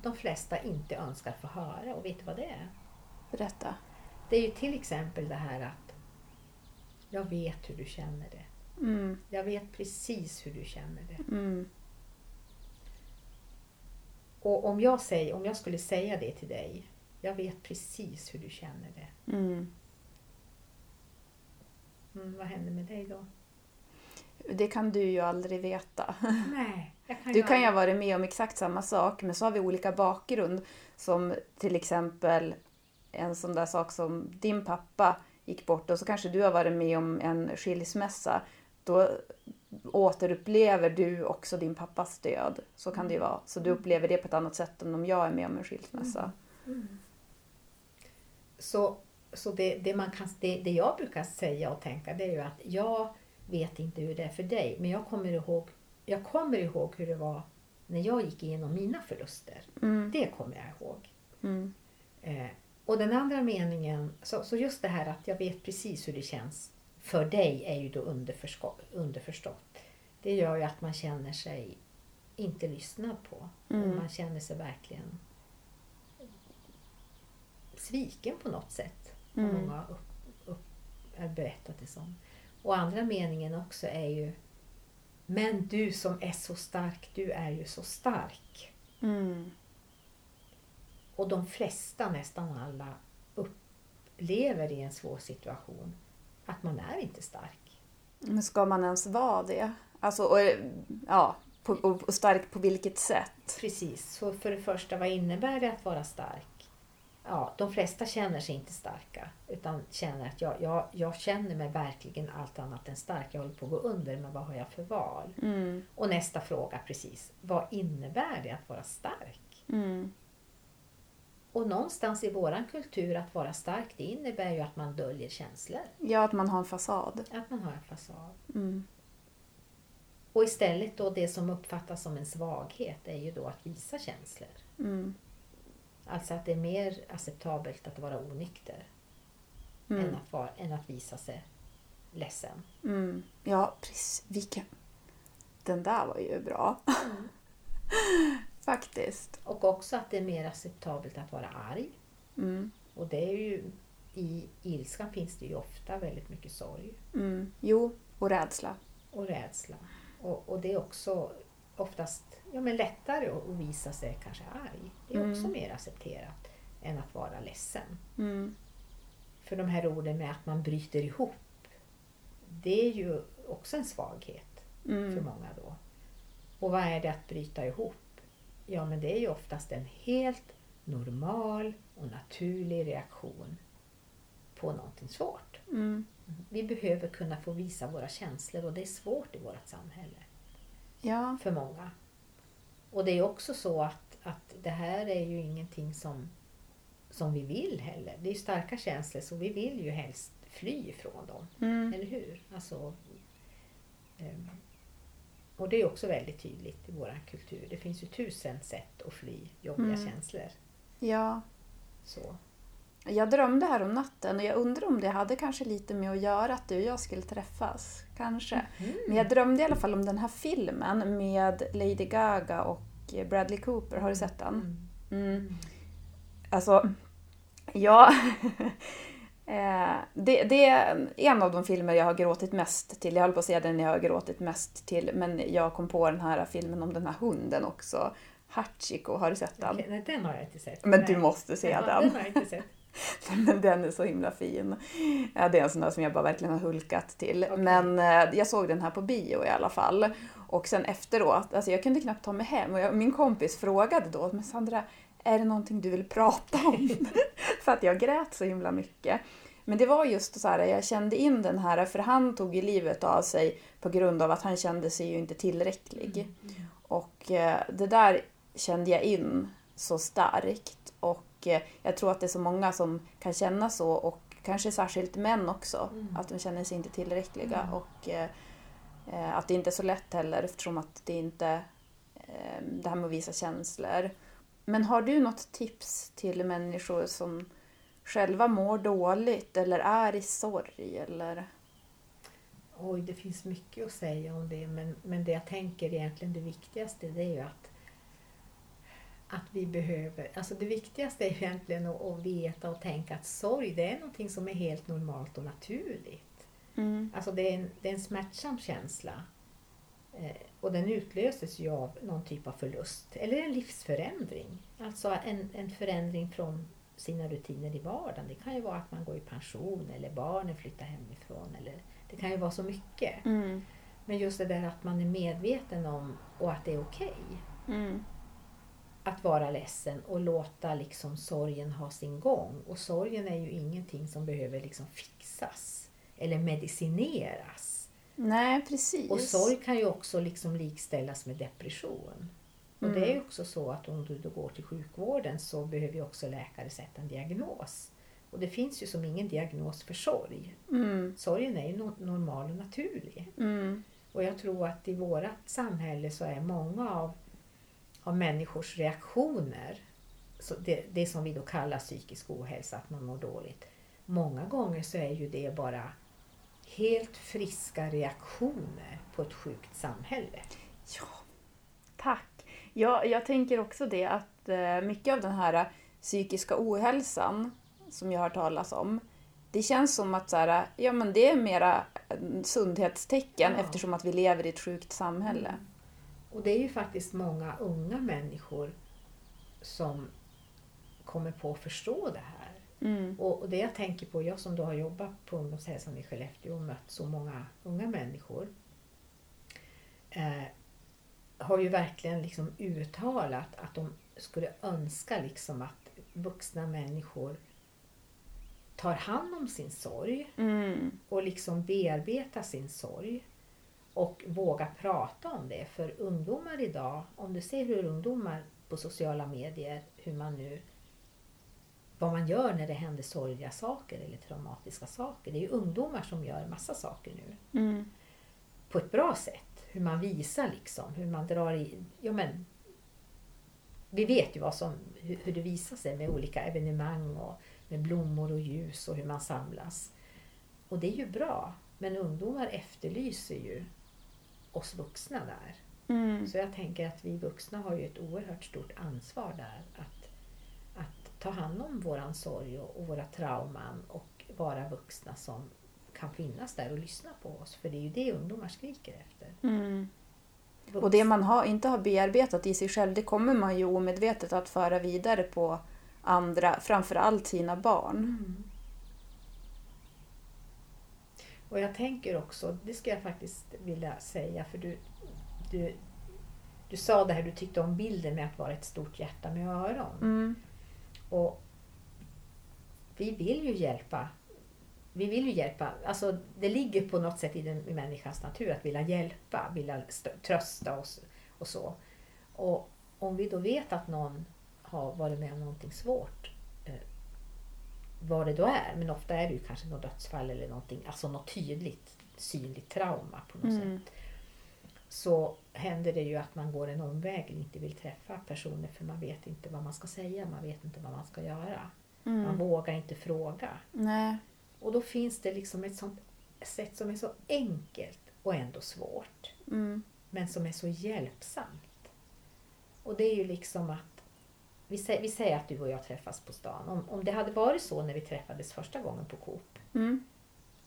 de flesta inte önskar få höra. Och vet du vad det är? Berätta. Det är ju till exempel det här att jag vet hur du känner det. Mm. Jag vet precis hur du känner det. Mm. Och om jag, säger, om jag skulle säga det till dig, jag vet precis hur du känner det. Mm. Mm, vad händer med dig då? Det kan du ju aldrig veta. Nej, kan Du kan ju ha varit med om exakt samma sak men så har vi olika bakgrund. Som till exempel en sån där sak som din pappa gick bort och så kanske du har varit med om en skilsmässa. Då återupplever du också din pappas död. Så kan det ju vara. Så du upplever det på ett annat sätt än om jag är med om en skilsmässa. Så, så det, det, man kan, det, det jag brukar säga och tänka det är ju att jag vet inte hur det är för dig men jag kommer ihåg, jag kommer ihåg hur det var när jag gick igenom mina förluster. Mm. Det kommer jag ihåg. Mm. Eh, och den andra meningen, så, så just det här att jag vet precis hur det känns för dig är ju då underförstå, underförstått. Det gör ju att man känner sig inte lyssnad på. Och Mm. man känner sig verkligen sviken på något sätt. Har Mm. många upp, upp, är berättat det som. Och andra meningen också är ju Men du som är så stark, du är ju så stark. Mm. Och de flesta, nästan alla, upplever i en svår situation att man är inte stark. Men ska man ens vara det? Alltså, och, ja, på, och stark på vilket sätt? Precis, så för det första, vad innebär det att vara stark? Ja, de flesta känner sig inte starka utan känner att jag, jag, jag känner mig verkligen allt annat än stark. Jag håller på att gå under, men vad har jag för val? Mm. Och nästa fråga precis, vad innebär det att vara stark? Mm. Och någonstans i våran kultur att vara stark, det innebär ju att man döljer känslor. Ja, att man har en fasad. Att man har en fasad. Mm. Och istället då det som uppfattas som en svaghet är ju då att visa känslor. Mm. Alltså att det är mer acceptabelt att vara onykter än, Mm. att vara, än att visa sig ledsen. Mm. Ja, precis. Vilken... Den där var ju bra. Faktiskt. Och också att det är mer acceptabelt att vara arg. Mm. Och det är ju, i ilskan finns det ju ofta väldigt mycket sorg Mm. Jo, och rädsla. och rädsla. Och, och det är också oftast ja, men lättare att visa sig kanske arg. Det är också Mm. mer accepterat än att vara ledsen. Mm. För de här orden med att man bryter ihop, det är ju också en svaghet för Mm. många då. Och vad är det att bryta ihop? Ja, men det är ju oftast en helt normal och naturlig reaktion på någonting svårt. Mm. Vi behöver kunna få visa våra känslor och det är svårt i vårt samhälle Ja. för många. Och det är också så att, att det här är ju ingenting som, som vi vill heller. Det är starka känslor så vi vill ju helst fly ifrån dem. Mm. Eller hur? Alltså, ehm, och det är också väldigt tydligt i vår kultur. Det finns ju tusen sätt att fly jobbiga Mm. känslor. ja. Så. Jag drömde här om natten och jag undrar om det hade kanske lite med att göra att du och jag skulle träffas. Kanske. Men jag drömde i alla fall om den här filmen med Lady Gaga och Bradley Cooper. Har du sett den? Mm. Mm. Alltså, ja. Eh, det, det är en av de filmer jag har gråtit mest till. Jag höll på att säga den jag har gråtit mest till, men jag kom på den här filmen om den här hunden också. Hachiko, har du sett den? Okej, nej, den har jag inte sett. Men nej. du måste se den. Den har jag inte sett. Men den är så himla fin. Det är en sån där som jag bara verkligen har hulkat till. Okej. Men eh, jag såg den här på bio i alla fall. Och sen efteråt, alltså jag kunde knappt ta mig hem. Och jag, min kompis frågade då, men Sandra, är det någonting du vill prata om? för att jag grät så himla mycket. Men det var just så här, jag kände in den här, för han tog ju livet av sig på grund av att han kände sig ju inte tillräcklig. Och eh, det där kände jag in så starkt. Och jag tror att det är så många som kan känna så och kanske särskilt män också. Mm. Att de känner sig inte tillräckliga. Mm. Och eh, att det inte är så lätt heller eftersom att det inte eh, det här med att visa känslor. Men har du något tips till människor som själva mår dåligt eller är i sorg? Eller? Oj, det finns mycket att säga om det men, men det jag tänker egentligen det viktigaste det är ju att att vi behöver, alltså det viktigaste är egentligen att, att veta och tänka att sorg det är någonting som är helt normalt och naturligt. Mm. Alltså det är en, det är en smärtsam känsla. Eh, och den utlöses ju av någon typ av förlust eller en livsförändring. Alltså en, en förändring från sina rutiner i vardagen. Det kan ju vara att man går i pension eller barnen flyttar hemifrån. Eller, det kan ju vara så mycket. Mm. Men just det där att man är medveten om och att det är okej Mm. Att vara ledsen och låta liksom sorgen ha sin gång. Och sorgen är ju ingenting som behöver liksom fixas eller medicineras. Nej, precis. Och sorg kan ju också liksom likställas med depression. Och Mm. det är ju också så att om du då går till sjukvården så behöver ju också läkare sätta en diagnos. Och det finns ju som ingen diagnos för sorg. Mm. Sorgen är ju no- normal och naturlig. Mm. Och jag tror att i vårt samhälle så är många av, av människors reaktioner, så det, det som vi då kallar psykisk ohälsa, att man mår dåligt. Många gånger så är ju det bara helt friska reaktioner på ett sjukt samhälle. Ja, tack. Ja, jag tänker också det att eh, mycket av den här psykiska ohälsan som jag har talas om, det känns som att så här, ja, men det är mera eh, sundhetstecken Ja. eftersom att vi lever i ett sjukt samhälle. Mm. Och det är ju faktiskt många unga människor som kommer på att förstå det här. Mm. Och, det jag tänker på, jag som då har jobbat på ungdomshälsan i Skellefteå och mött så många unga människor eh, har ju verkligen liksom uttalat att de skulle önska liksom att vuxna människor tar hand om sin sorg Mm. och liksom bearbetar sin sorg och vågar prata om det. För ungdomar idag, om du ser hur ungdomar på sociala medier, hur man nu vad man gör när det händer sorgliga saker eller traumatiska saker. Det är ju ungdomar som gör massa saker nu Mm. på ett bra sätt. Hur man visar liksom, hur man drar i... Ja, men, vi vet ju vad som, hur, hur det visar sig med olika evenemang och med blommor och ljus och hur man samlas. Och det är ju bra, men ungdomar efterlyser ju oss vuxna där. Mm. Så jag tänker att vi vuxna har ju ett oerhört stort ansvar där att, att ta hand om våran sorg och, och våra trauman och vara vuxna som kan finnas där och lyssna på oss. För det är ju det ungdomar skriker efter. Mm. Och det man har, inte har bearbetat i sig själv, det kommer man ju omedvetet att föra vidare på andra, framförallt sina barn. Mm. Och jag tänker också, det ska jag faktiskt vilja säga, för du, du, du sa det här, du tyckte om bilden med att vara ett stort hjärta med öron. Mm. Och vi vill ju hjälpa. Vi vill ju hjälpa. Alltså, det ligger på något sätt i, den, i människans natur att vilja hjälpa, vilja st- trösta oss och så. Och om vi då vet att någon har varit med om någonting svårt, vad det då är, men ofta är det ju kanske något dödsfall eller någonting, alltså något tydligt synligt trauma på något Mm. sätt. Så händer det ju att man går en omväg och inte vill träffa personer för man vet inte vad man ska säga, man vet inte vad man ska göra. Man Mm. vågar inte fråga. Nej. Och då finns det liksom ett sånt sätt som är så enkelt och ändå svårt. Mm. Men som är så hjälpsamt. Och det är ju liksom att vi säger, vi säger att du och jag träffas på stan. Om, om det hade varit så när vi träffades första gången på Coop Mm.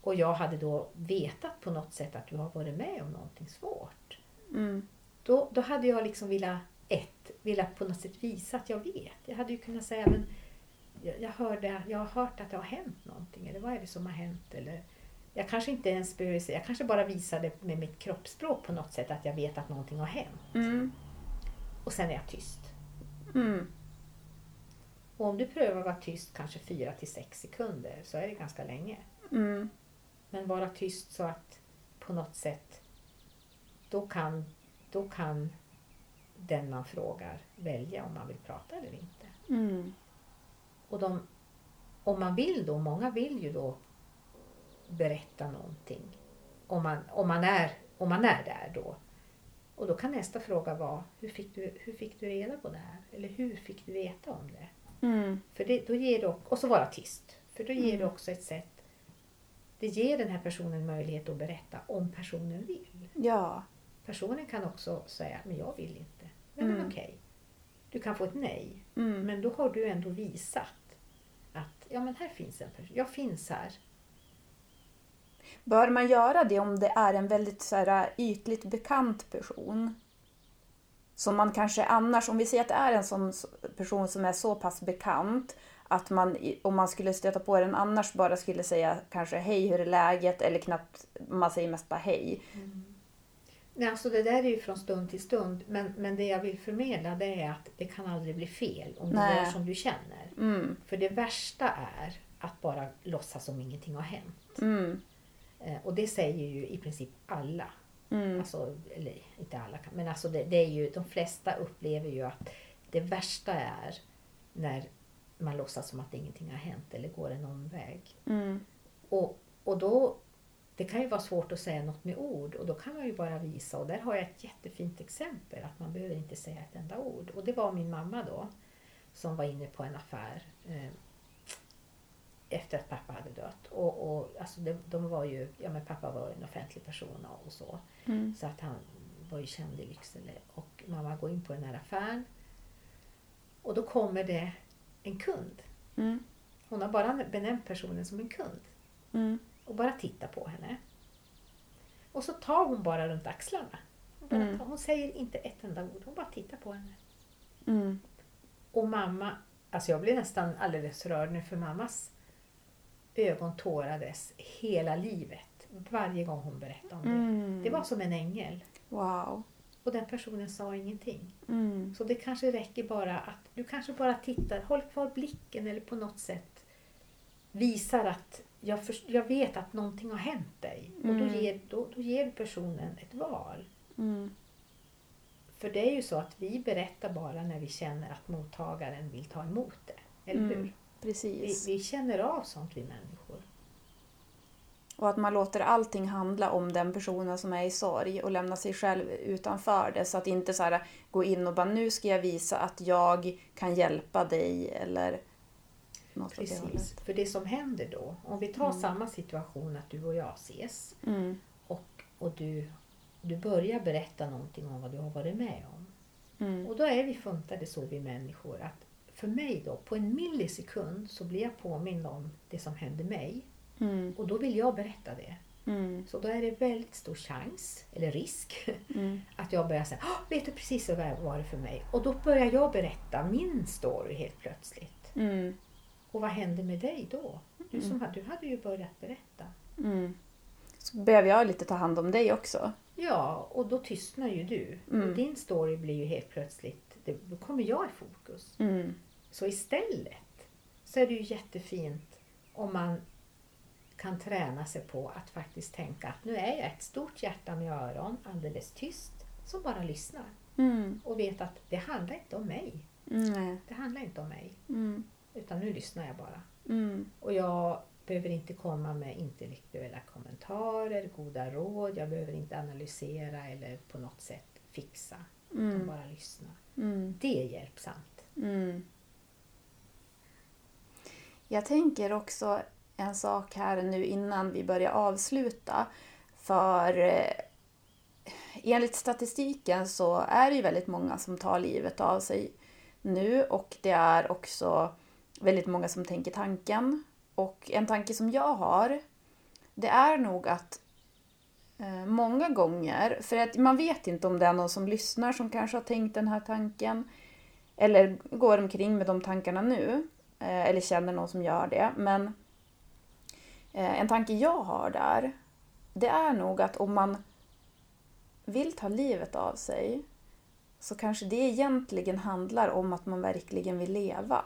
och jag hade då vetat på något sätt att du har varit med om någonting svårt. Mm. Då, då hade jag liksom velat, ett, velat på något sätt visa att jag vet. Jag hade ju kunnat säga, men jag, jag, hörde, jag har hört att det har hänt någonting. Eller vad är det som har hänt? Eller, jag kanske inte ens behöver säga, jag kanske bara visade med mitt kroppsspråk på något sätt att jag vet att någonting har hänt. Mm. Och sen är jag tyst. Mm. Och om du prövar att vara tyst kanske fyra till sex sekunder så är det ganska länge. Mm. Men vara tyst så att på något sätt då kan, då kan den man frågar välja om man vill prata eller inte. Mm. Och de, om man vill då, många vill ju då berätta någonting. Om man, om man, är, om man är där då. Och då kan nästa fråga vara, hur fick du, hur fick du reda på det här? Eller hur fick du veta om det? Mm. För det, då ger det, och så vara tyst. För då ger det Mm. också ett sätt, det ger den här personen möjlighet att berätta om personen vill. Ja. Personen kan också säga, men jag vill inte. Men, men Mm. okej, du kan få ett nej. Mm. Men då har du ändå visat att, ja men här finns en person, jag finns här. Bör man göra det om det är en väldigt så här, ytligt bekant person? Som man kanske annars, om vi säger att det är en sån person som är så pass bekant att man, om man skulle stöta på den annars bara skulle säga kanske hej, hur är läget? Eller knappt, man säger mest bara hej. Nej, alltså det där är ju från stund till stund. Men, men det jag vill förmedla det är att det kan aldrig bli fel om du Nej. gör som du känner. Mm, För det värsta är att bara låtsas som ingenting har hänt. mm, Eh, och det säger ju i princip alla. Mm, Alltså, eller inte alla, men alltså det, det är ju, de flesta upplever ju att det värsta är när man låtsas som att ingenting har hänt eller går en omväg. mm, Och, och då, det kan ju vara svårt att säga något med ord och då kan man ju bara visa och där har jag ett jättefint exempel att man behöver inte säga ett enda ord. Och det var min mamma då som var inne på en affär eh, efter att pappa hade dött. Och, och alltså de, de var ju, ja men pappa var en offentlig person och, så. mm, Så att han var ju känd i Lycksele. Och mamma går in på den här affären. Och då kommer det en kund. mm, Hon har bara benämnt personen som en kund mm, och bara tittar på henne. Och så tar hon bara runt axlarna. Hon, bara Mm. tar, hon säger inte ett enda ord, hon bara tittar på henne. mm, Och mamma, alltså jag blev nästan alldeles rörd nu för mammas ögon tårades hela livet. Varje gång hon berättade om det. mm. Det var som en ängel. Wow. Och den personen sa ingenting. Mm, Så det kanske räcker bara att du kanske bara tittar, håll kvar blicken eller på något sätt visar att jag, först- jag vet att någonting har hänt dig. Och då Mm. ger, då, då ger personen ett val. mm, För det är ju så att vi berättar bara när vi känner att mottagaren vill ta emot det. Eller Mm. hur? Vi, precis. vi känner av sånt vi människor. Och att man låter allting handla om den personen som är i sorg och lämna sig själv utanför det. Så att inte så här, gå in och bara nu ska jag visa att jag kan hjälpa dig eller något åt det Precis. För det som händer då, om vi tar Mm. samma situation att du och jag ses Mm, och, och du, du börjar berätta någonting om vad du har varit med om. mm, Och då är vi funtade så vi människor att för mig då, på en millisekund så blir jag påmind om det som hände mig mm, och då vill jag berätta det. mm, Så då är det väldigt stor chans, eller risk, mm, att jag börjar säga "Åh, vet du precis vad det var för mig? Och då börjar jag berätta min story helt plötsligt. mm, Och vad hände med dig då? Du, som, hade- du hade ju börjat berätta. mm. Så behöver jag lite ta hand om dig också. Ja, och då tystnar ju du. Mm. Och din story blir ju helt plötsligt, då kommer jag i fokus. Mm, Så istället så är det ju jättefint om man kan träna sig på att faktiskt tänka att nu är jag ett stort hjärta med öron, alldeles tyst, som bara lyssnar. mm, Och vet att det handlar inte om mig. mm, Det handlar inte om mig. mm, Utan nu lyssnar jag bara. mm, Och jag behöver inte komma med intellektuella kommentarer, goda råd. Jag behöver inte analysera eller på något sätt fixa. Utan mm, bara lyssna. mm. Det är hjälpsamt. Jag tänker också en sak här nu innan vi börjar avsluta. För eh, enligt statistiken så är det ju väldigt många som tar livet av sig nu och det är också väldigt många som tänker tanken. Och en tanke som jag har, det är nog att eh, många gånger, för att man vet inte om det är någon som lyssnar som kanske har tänkt den här tanken eller går omkring med de tankarna nu Eh, eller känner någon som gör det. Men eh, en tanke jag har där, det är nog att om man vill ta livet av sig så kanske det egentligen handlar om att man verkligen vill leva.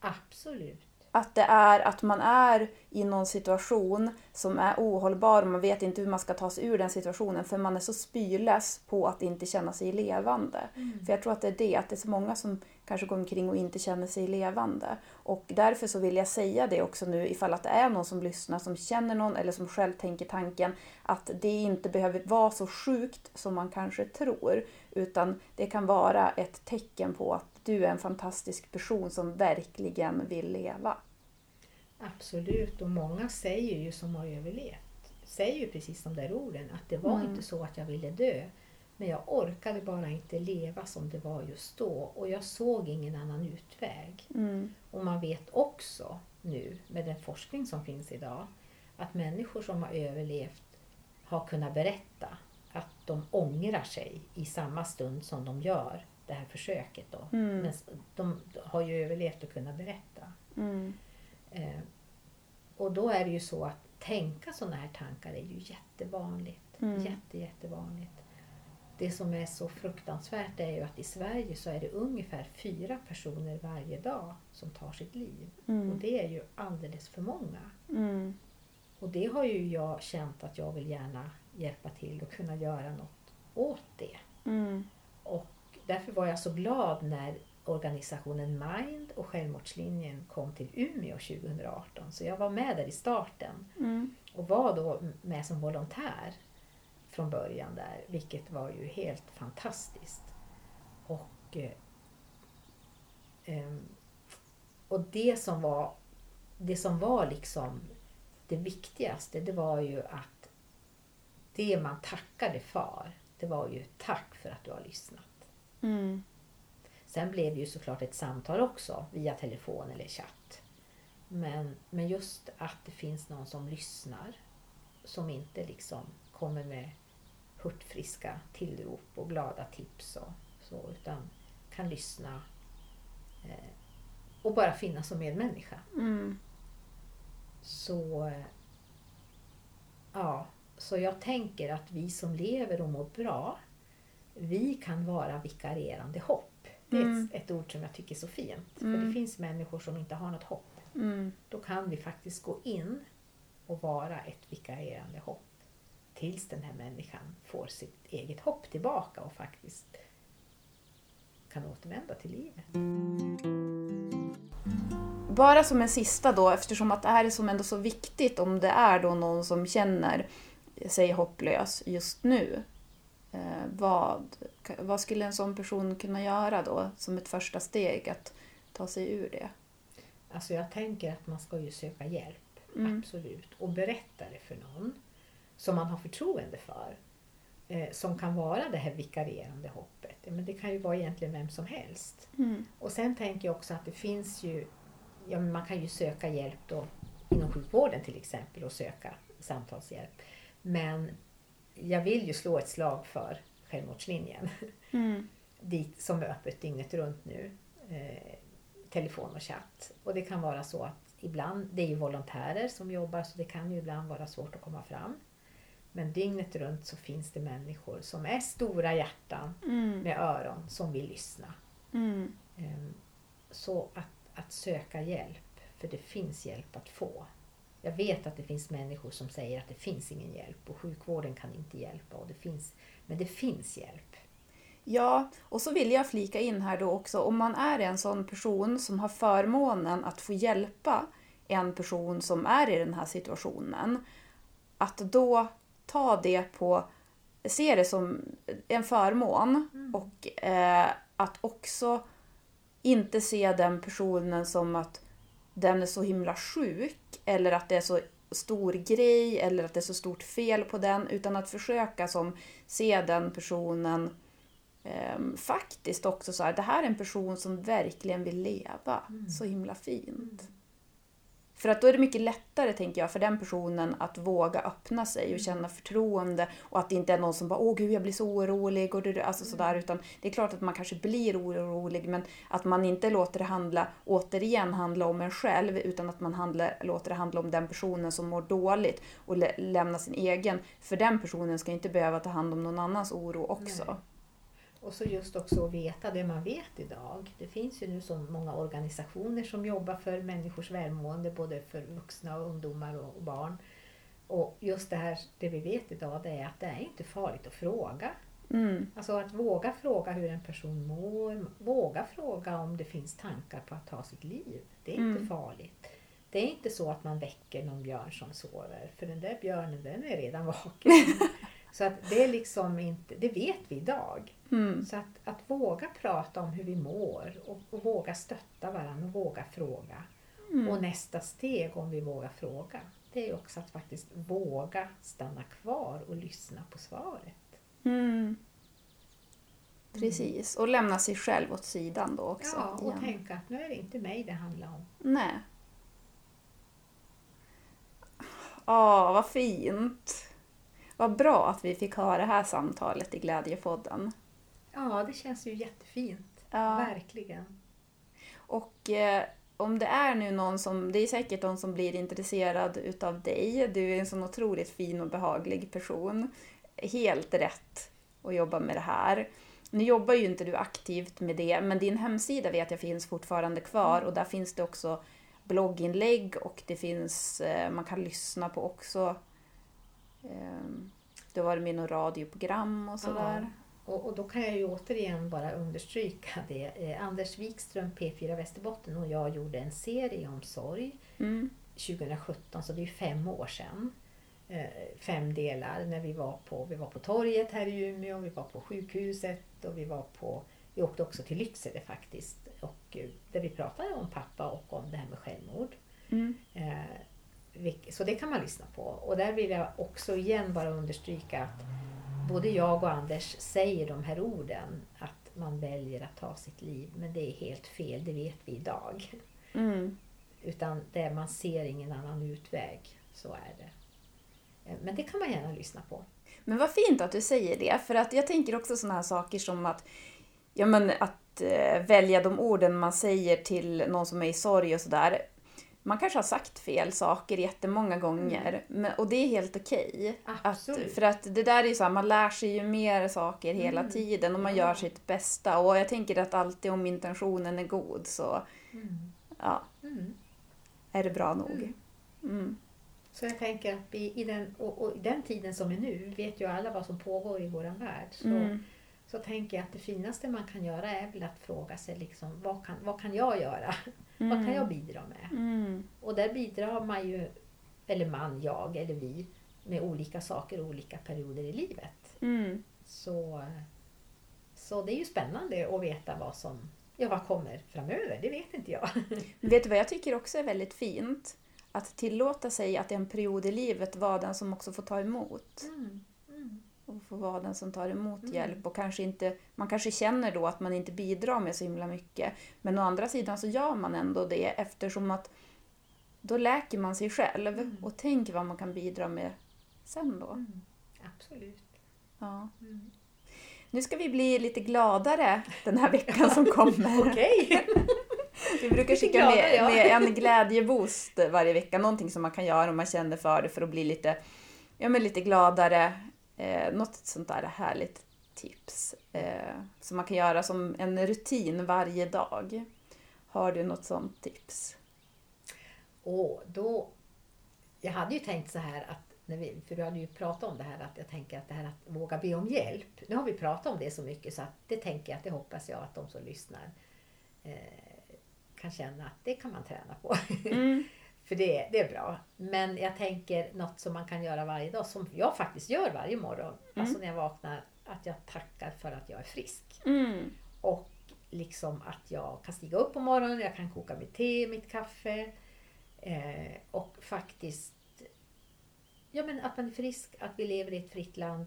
Absolut. Att det är att man är i någon situation som är ohållbar och man vet inte hur man ska ta sig ur den situationen för man är så spyless på att inte känna sig levande. För jag tror att det är det, att det är så många som kanske går omkring och inte känner sig levande. Och därför så vill jag säga det också nu ifall att det är någon som lyssnar som känner någon eller som själv tänker tanken att det inte behöver vara så sjukt som man kanske tror. Utan det kan vara ett tecken på att du är en fantastisk person som verkligen vill leva. Absolut, och många säger ju som har överlevt, säger ju precis de där orden, att det var Mm. inte så att jag ville dö, men jag orkade bara inte leva som det var just då och jag såg ingen annan utväg. Mm. Och man vet också nu med den forskning som finns idag att människor som har överlevt har kunnat berätta att de ångrar sig i samma stund som de gör det här försöket. Då. Mm. Men de har ju överlevt och kunnat berätta. Mm. Eh, och då är det ju så att tänka sådana här tankar är ju jättevanligt. Mm. Jätte, jättevanligt. Det som är så fruktansvärt är ju att i Sverige så är det ungefär fyra personer varje dag som tar sitt liv. Och Mm. det är ju alldeles för många. Mm. Och det har ju jag känt att jag vill gärna hjälpa till och kunna göra något åt det. Mm. Och därför var jag så glad när organisationen Mind och Självmordslinjen kom till Umeå 2018. Så jag var med där i starten Mm. och var då med som volontär från början där, vilket var ju helt fantastiskt. Och, eh, ehm, och det som var det som var liksom det viktigaste, det var ju att det man tackade för, det var ju tack för att du har lyssnat. Mm. Sen blev det ju såklart ett samtal också via telefon eller chatt. Men, men just att det finns någon som lyssnar. Som inte liksom kommer med hurtfriska tillrop och glada tips och så. Utan kan lyssna eh, och bara finnas som medmänniska. Mm. Så, ja, så jag tänker att vi som lever och mår bra, vi kan vara vikarierande hopp. Det är Mm. ett, ett ord som jag tycker är så fint. För Mm. det finns människor som inte har något hopp. Mm. Då kan vi faktiskt gå in och vara ett vikarierande hopp. Tills den här människan får sitt eget hopp tillbaka och faktiskt kan återvända till livet. Bara som en sista då, eftersom att det här är som ändå så viktigt om det är då någon som känner sig hopplös just nu. Eh, vad, vad skulle en sån person kunna göra då som ett första steg att ta sig ur det? Alltså jag tänker att man ska ju söka hjälp. Mm. Absolut. Och berätta det för någon som man har förtroende för. Eh, som kan vara det här vikarierande hoppet. Men det kan ju vara egentligen vem som helst. Mm. Och sen tänker jag också att det finns ju, ja man kan ju söka hjälp då inom sjukvården till exempel och söka samtalshjälp. Men jag vill ju slå ett slag för Självmordslinjen Mm. dit, som är öppet dygnet runt nu. Eh, telefon och chatt. Och det kan vara så att ibland, det är ju volontärer som jobbar så det kan ju ibland vara svårt att komma fram. Men dygnet runt så finns det människor som är stora hjärtan Mm. med öron som vill lyssna. Mm. Ehm, Så att, att söka hjälp, för det finns hjälp att få. Jag vet att det finns människor som säger att det finns ingen hjälp och sjukvården kan inte hjälpa. Och det finns, men det finns hjälp. Ja, och så vill jag flika in här då också, om man är en sån person som har förmånen att få hjälpa en person som är i den här situationen, att då ta det på, se det som en förmån och eh, att också inte se den personen som att den är så himla sjuk eller att det är så stor grej eller att det är så stort fel på den utan att försöka som se den personen ehm, faktiskt också så här, det här är en person som verkligen vill leva så himla fint. För att då är det mycket lättare, tänker jag, för den personen att våga öppna sig och känna förtroende och att det inte är någon som bara åh gud jag blir så orolig och du, alltså sådär utan det är klart att man kanske blir orolig men att man inte låter det handla, återigen handla om en själv utan att man handlar, låter det handla om den personen som mår dåligt och lä- lämna sin egen. För den personen ska inte behöva ta hand om någon annans oro också. Nej. Och så just också att veta det man vet idag. Det finns ju nu så många organisationer som jobbar för människors välmående, både för vuxna och ungdomar och barn. Och just det här, det vi vet idag, det är att det är inte farligt att fråga. Mm. Alltså att våga fråga hur en person mår, våga fråga om det finns tankar på att ta sitt liv. Det är inte Mm. farligt. Det är inte så att man väcker någon björn som sover, för den där björnen den är redan vaken. så att det är liksom inte, det vet vi idag. Mm. Så att, att våga prata om hur vi mår och, och våga stötta varandra och våga fråga. Mm. Och nästa steg om vi vågar fråga, det är också att faktiskt våga stanna kvar och lyssna på svaret. Mm. Precis, och lämna sig själv åt sidan då också. Ja, och igen. tänka att nu är det inte mig det handlar om. Nej. Åh, vad fint. Vad bra att vi fick ha det här samtalet i Glädjepodden. Ja, det känns ju jättefint. Ja. Verkligen. Och eh, om det är nu någon som, det är säkert någon som blir intresserad utav dig. Du är en sån otroligt fin och behaglig person. Helt rätt att jobba med det här. Nu jobbar ju inte du aktivt med det, men din hemsida vet jag finns fortfarande kvar och där finns det också blogginlägg och det finns, eh, man kan lyssna på också. Eh, det har varit med något radioprogram och sådär. Och, och då kan jag ju återigen bara understryka det. Eh, Anders Wikström, P4 Västerbotten och jag gjorde en serie om sorg Mm. 2017, så det är ju fem år sedan. Eh, fem delar när vi var på, vi var på torget här i Umeå, vi var på sjukhuset och vi var på, vi åkte också till Lycksele faktiskt. Och eh, där vi pratade om pappa och om det här med självmord. Mm. Eh, Så det kan man lyssna på. Och där vill jag också igen bara understryka att både jag och Anders säger de här orden att man väljer att ta sitt liv. Men det är helt fel, det vet vi idag. Mm. Utan det, man ser ingen annan utväg. Så är det. Eh, Men det kan man gärna lyssna på. Men vad fint att du säger det, för att jag tänker också sådana här saker som att, ja men att eh, välja de orden man säger till någon som är i sorg och sådär. Man kanske har sagt fel saker jättemånga gånger men, och det är helt okej. Absolut. för att det där är ju så här, man lär sig ju mer saker hela Mm. tiden och man gör sitt bästa. Och jag tänker att alltid om intentionen är god så ja, Mm. är det bra nog. Mm. Mm. Så jag tänker att vi, i, den, och, och i den tiden som är nu, vet ju alla vad som pågår i vår värld. Så, Mm. Så tänker jag att det finaste man kan göra är väl att fråga sig liksom, vad, kan, vad kan jag göra? Vad kan jag bidra med? Mm. Och där bidrar man ju, eller man, jag eller vi, med olika saker och olika perioder i livet. Mm. Så, så det är ju spännande att veta vad som ja, vad kommer framöver. Det vet inte jag. Vet du vad jag tycker också är väldigt fint? Att tillåta sig att en period i livet vara den som också får ta emot. Mm. Och få vara den som tar emot Mm. hjälp. Och kanske inte, man kanske känner då att man inte bidrar med så himla mycket. Men å andra sidan så gör man ändå det eftersom att då läker man sig själv Mm. och tänker vad man kan bidra med sen då. Mm. Absolut. Ja. Mm. Nu ska vi bli lite gladare den här veckan som kommer. Okej. Vi brukar skicka glada, med, ja. med en glädjeboost varje vecka. Någonting som man kan göra om man känner för det för att bli lite, ja, men lite gladare. Eh, något sånt där härligt tips eh, som man kan göra som en rutin varje dag. Har du något sånt tips? Och då, jag hade ju tänkt så här att, när vi, för du hade ju pratat om det här att jag tänker att det här att våga be om hjälp. Nu har vi pratat om det så mycket så att det tänker jag att det hoppas jag att de som lyssnar eh, kan känna att det kan man träna på. Mm. För det, det är bra. Men jag tänker något som man kan göra varje dag, som jag faktiskt gör varje morgon. Alltså när jag vaknar, att jag tackar för att jag är frisk. Mm. Och liksom att jag kan stiga upp på morgonen, jag kan koka mitt te, mitt kaffe. Eh, och faktiskt Ja, men att man är frisk, att vi lever i ett fritt land.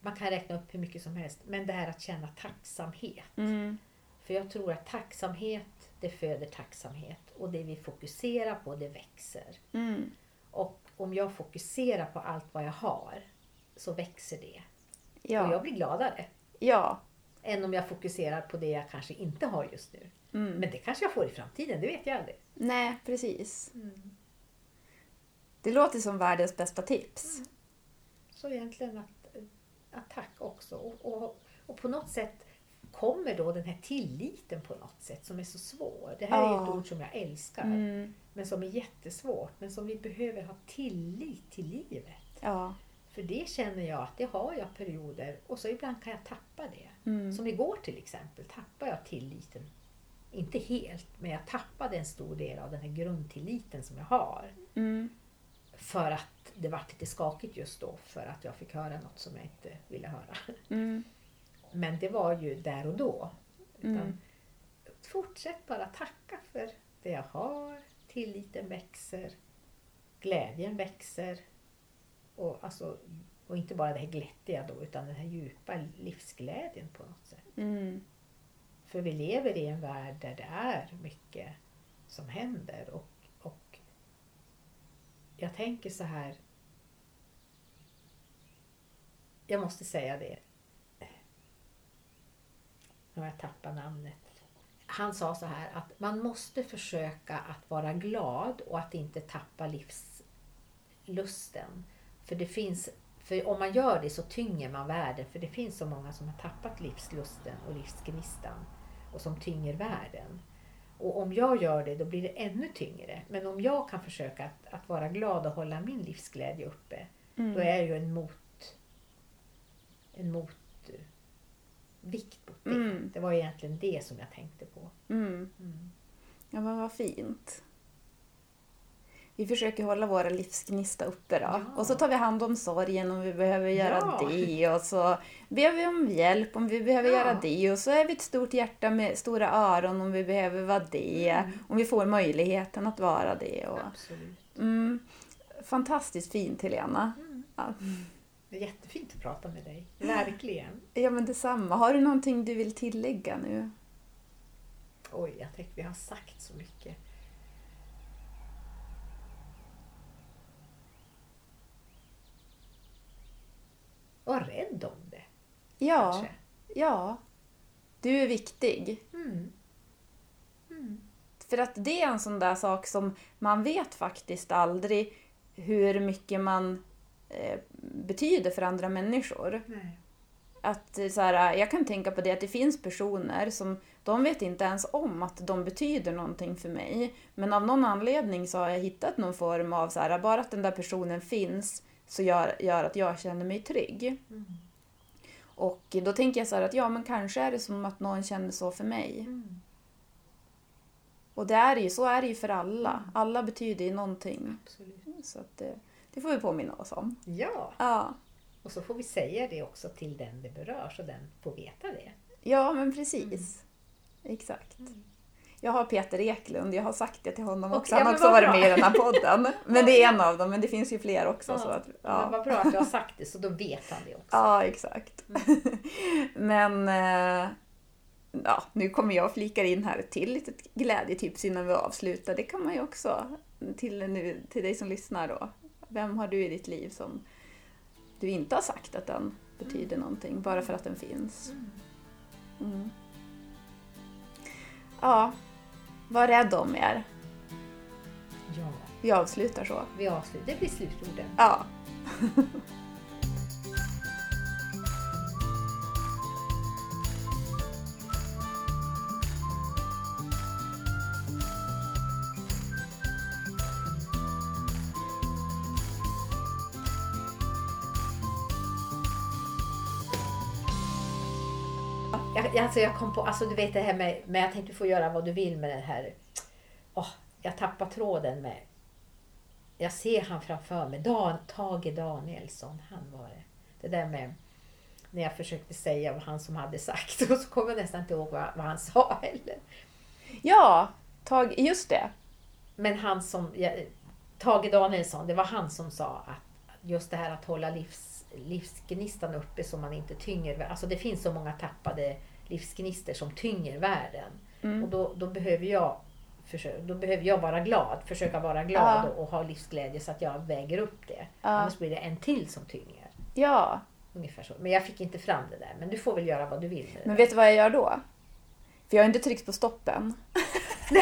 Man kan räkna upp hur mycket som helst. Men det här att känna tacksamhet. Mm. För jag tror att tacksamhet, det föder tacksamhet. Och det vi fokuserar på, det växer. Mm. Och om jag fokuserar på allt vad jag har, så växer det. Och Ja. jag blir gladare. ja. Än om jag fokuserar på det jag kanske inte har just nu. Mm. Men det kanske jag får i framtiden, det vet jag aldrig. Nej, precis. Det låter som världens bästa tips. Så egentligen att, att tack också. Och, och, och på något sätt kommer då den här tilliten på något sätt som är så svår. Det här är Ja. ett ord som jag älskar. Mm. Men som är jättesvårt. Men som vi behöver ha tillit till livet. Ja. För det känner jag att det har jag perioder och så ibland kan jag tappa det. Mm. Som igår till exempel tappade jag tilliten. Inte helt, men jag tappade en stor del av den här grundtilliten som jag har. Mm. För att det var lite skakigt just då för att jag fick höra något som jag inte ville höra. Mm. Men det var ju där och då. Mm. Fortsätt bara tacka för det jag har. Tilliten växer. Glädjen växer. Och, alltså, och inte bara det här glättiga då utan den här djupa livsglädjen på något sätt. Mm. För vi lever i en värld där det är mycket som händer. Och, och jag tänker så här. Jag måste säga det. Nu har jag tappat namnet. Han sa så här att man måste försöka att vara glad och att inte tappa livslusten. För det finns för om man gör det så tynger man världen. För det finns så många som har tappat livslusten och livsgnistan. Och som tynger världen. Och om jag gör det då blir det ännu tyngre. Men om jag kan försöka att, att vara glad och hålla min livsglädje uppe. Mm. Då är jag ju en mot... En mot vikt mot det. Mm. Det var egentligen det som jag tänkte på. Mm. Mm. Ja, men vad fint. Vi försöker hålla våra livsgnista uppe då. Ja. Och så tar vi hand om sorgen om vi behöver göra Ja. det. Och så ber vi om hjälp om vi behöver Ja. göra det. Och så är vi ett stort hjärta med stora öron om vi behöver vara det. Mm. Om vi får möjligheten att vara det. Och, Absolut. mm, fantastiskt fint Helena. Mm. Det är jättefint att prata med dig. Verkligen. ja men detsamma. Har du någonting du vill tillägga nu? Oj, jag tänkte vi har sagt så mycket. Var rädd om det. Ja, Kanske. ja. Du är viktig. Mm. Mm. För att det är en sån där sak som man vet faktiskt aldrig hur mycket man eh, betyder för andra människor. Nej. Att eh, så här, jag kan tänka på det att det finns personer som de vet inte ens om att de betyder någonting för mig. Men av någon anledning så har jag hittat någon form av så här, bara att den där personen finns så gör, gör att jag känner mig trygg. Mm. Och då tänker jag så här att ja men kanske är det som att någon känner så för mig. Mm. Och det är ju, så är det ju för alla. Alla betyder ju någonting. Absolut. Så att det, får vi påminna oss om. Ja, Ja, och så får vi säga det också till den det berör så den får veta det. ja men precis. Exakt. Mm. Jag har Peter Eklund, jag har sagt det till honom också. Han har men också varit bra. med i den här podden. Men det är en av dem, men det finns ju fler också. Ja, Så att, Men ja. vad bra att du har sagt det så då vet han det också. ja, exakt. Mm. men eh, ja, nu kommer jag flika in här ett till litet glädjetips innan vi avslutar. Det kan man ju också till, nu, till dig som lyssnar då. Vem har du i ditt liv som du inte har sagt att den betyder någonting, bara för att den finns? Mm. Ja, var rädd om er. Ja, Vi avslutar så. vi avslutar. Det blir slutorden. Ja. alltså jag kom på, alltså du vet det här med, med jag tänkte få göra vad du vill med den här. Åh, jag tappar tråden med. Jag ser han framför mig, Dan, Tage Danielsson, han var det. Det där med när jag försökte säga vad han som hade sagt och så kommer jag nästan inte ihåg vad, vad han sa heller. Ja, tag, just det. Men han som, ja, Tage Danielsson, det var han som sa att just det här att hålla livs, livsgnistan uppe så man inte tynger. Alltså det finns så många tappade livsgnistor som tynger världen. Mm. Och då, då, behöver jag då behöver jag vara glad, försöka vara glad Ja. och, och ha livsglädje så att jag väger upp det. Ja. Annars blir det en till som tynger. Ja, Ungefär så. Men jag fick inte fram det där. Men du får väl göra vad du vill men vet du vad jag gör då? För jag har inte tryckt på stoppen.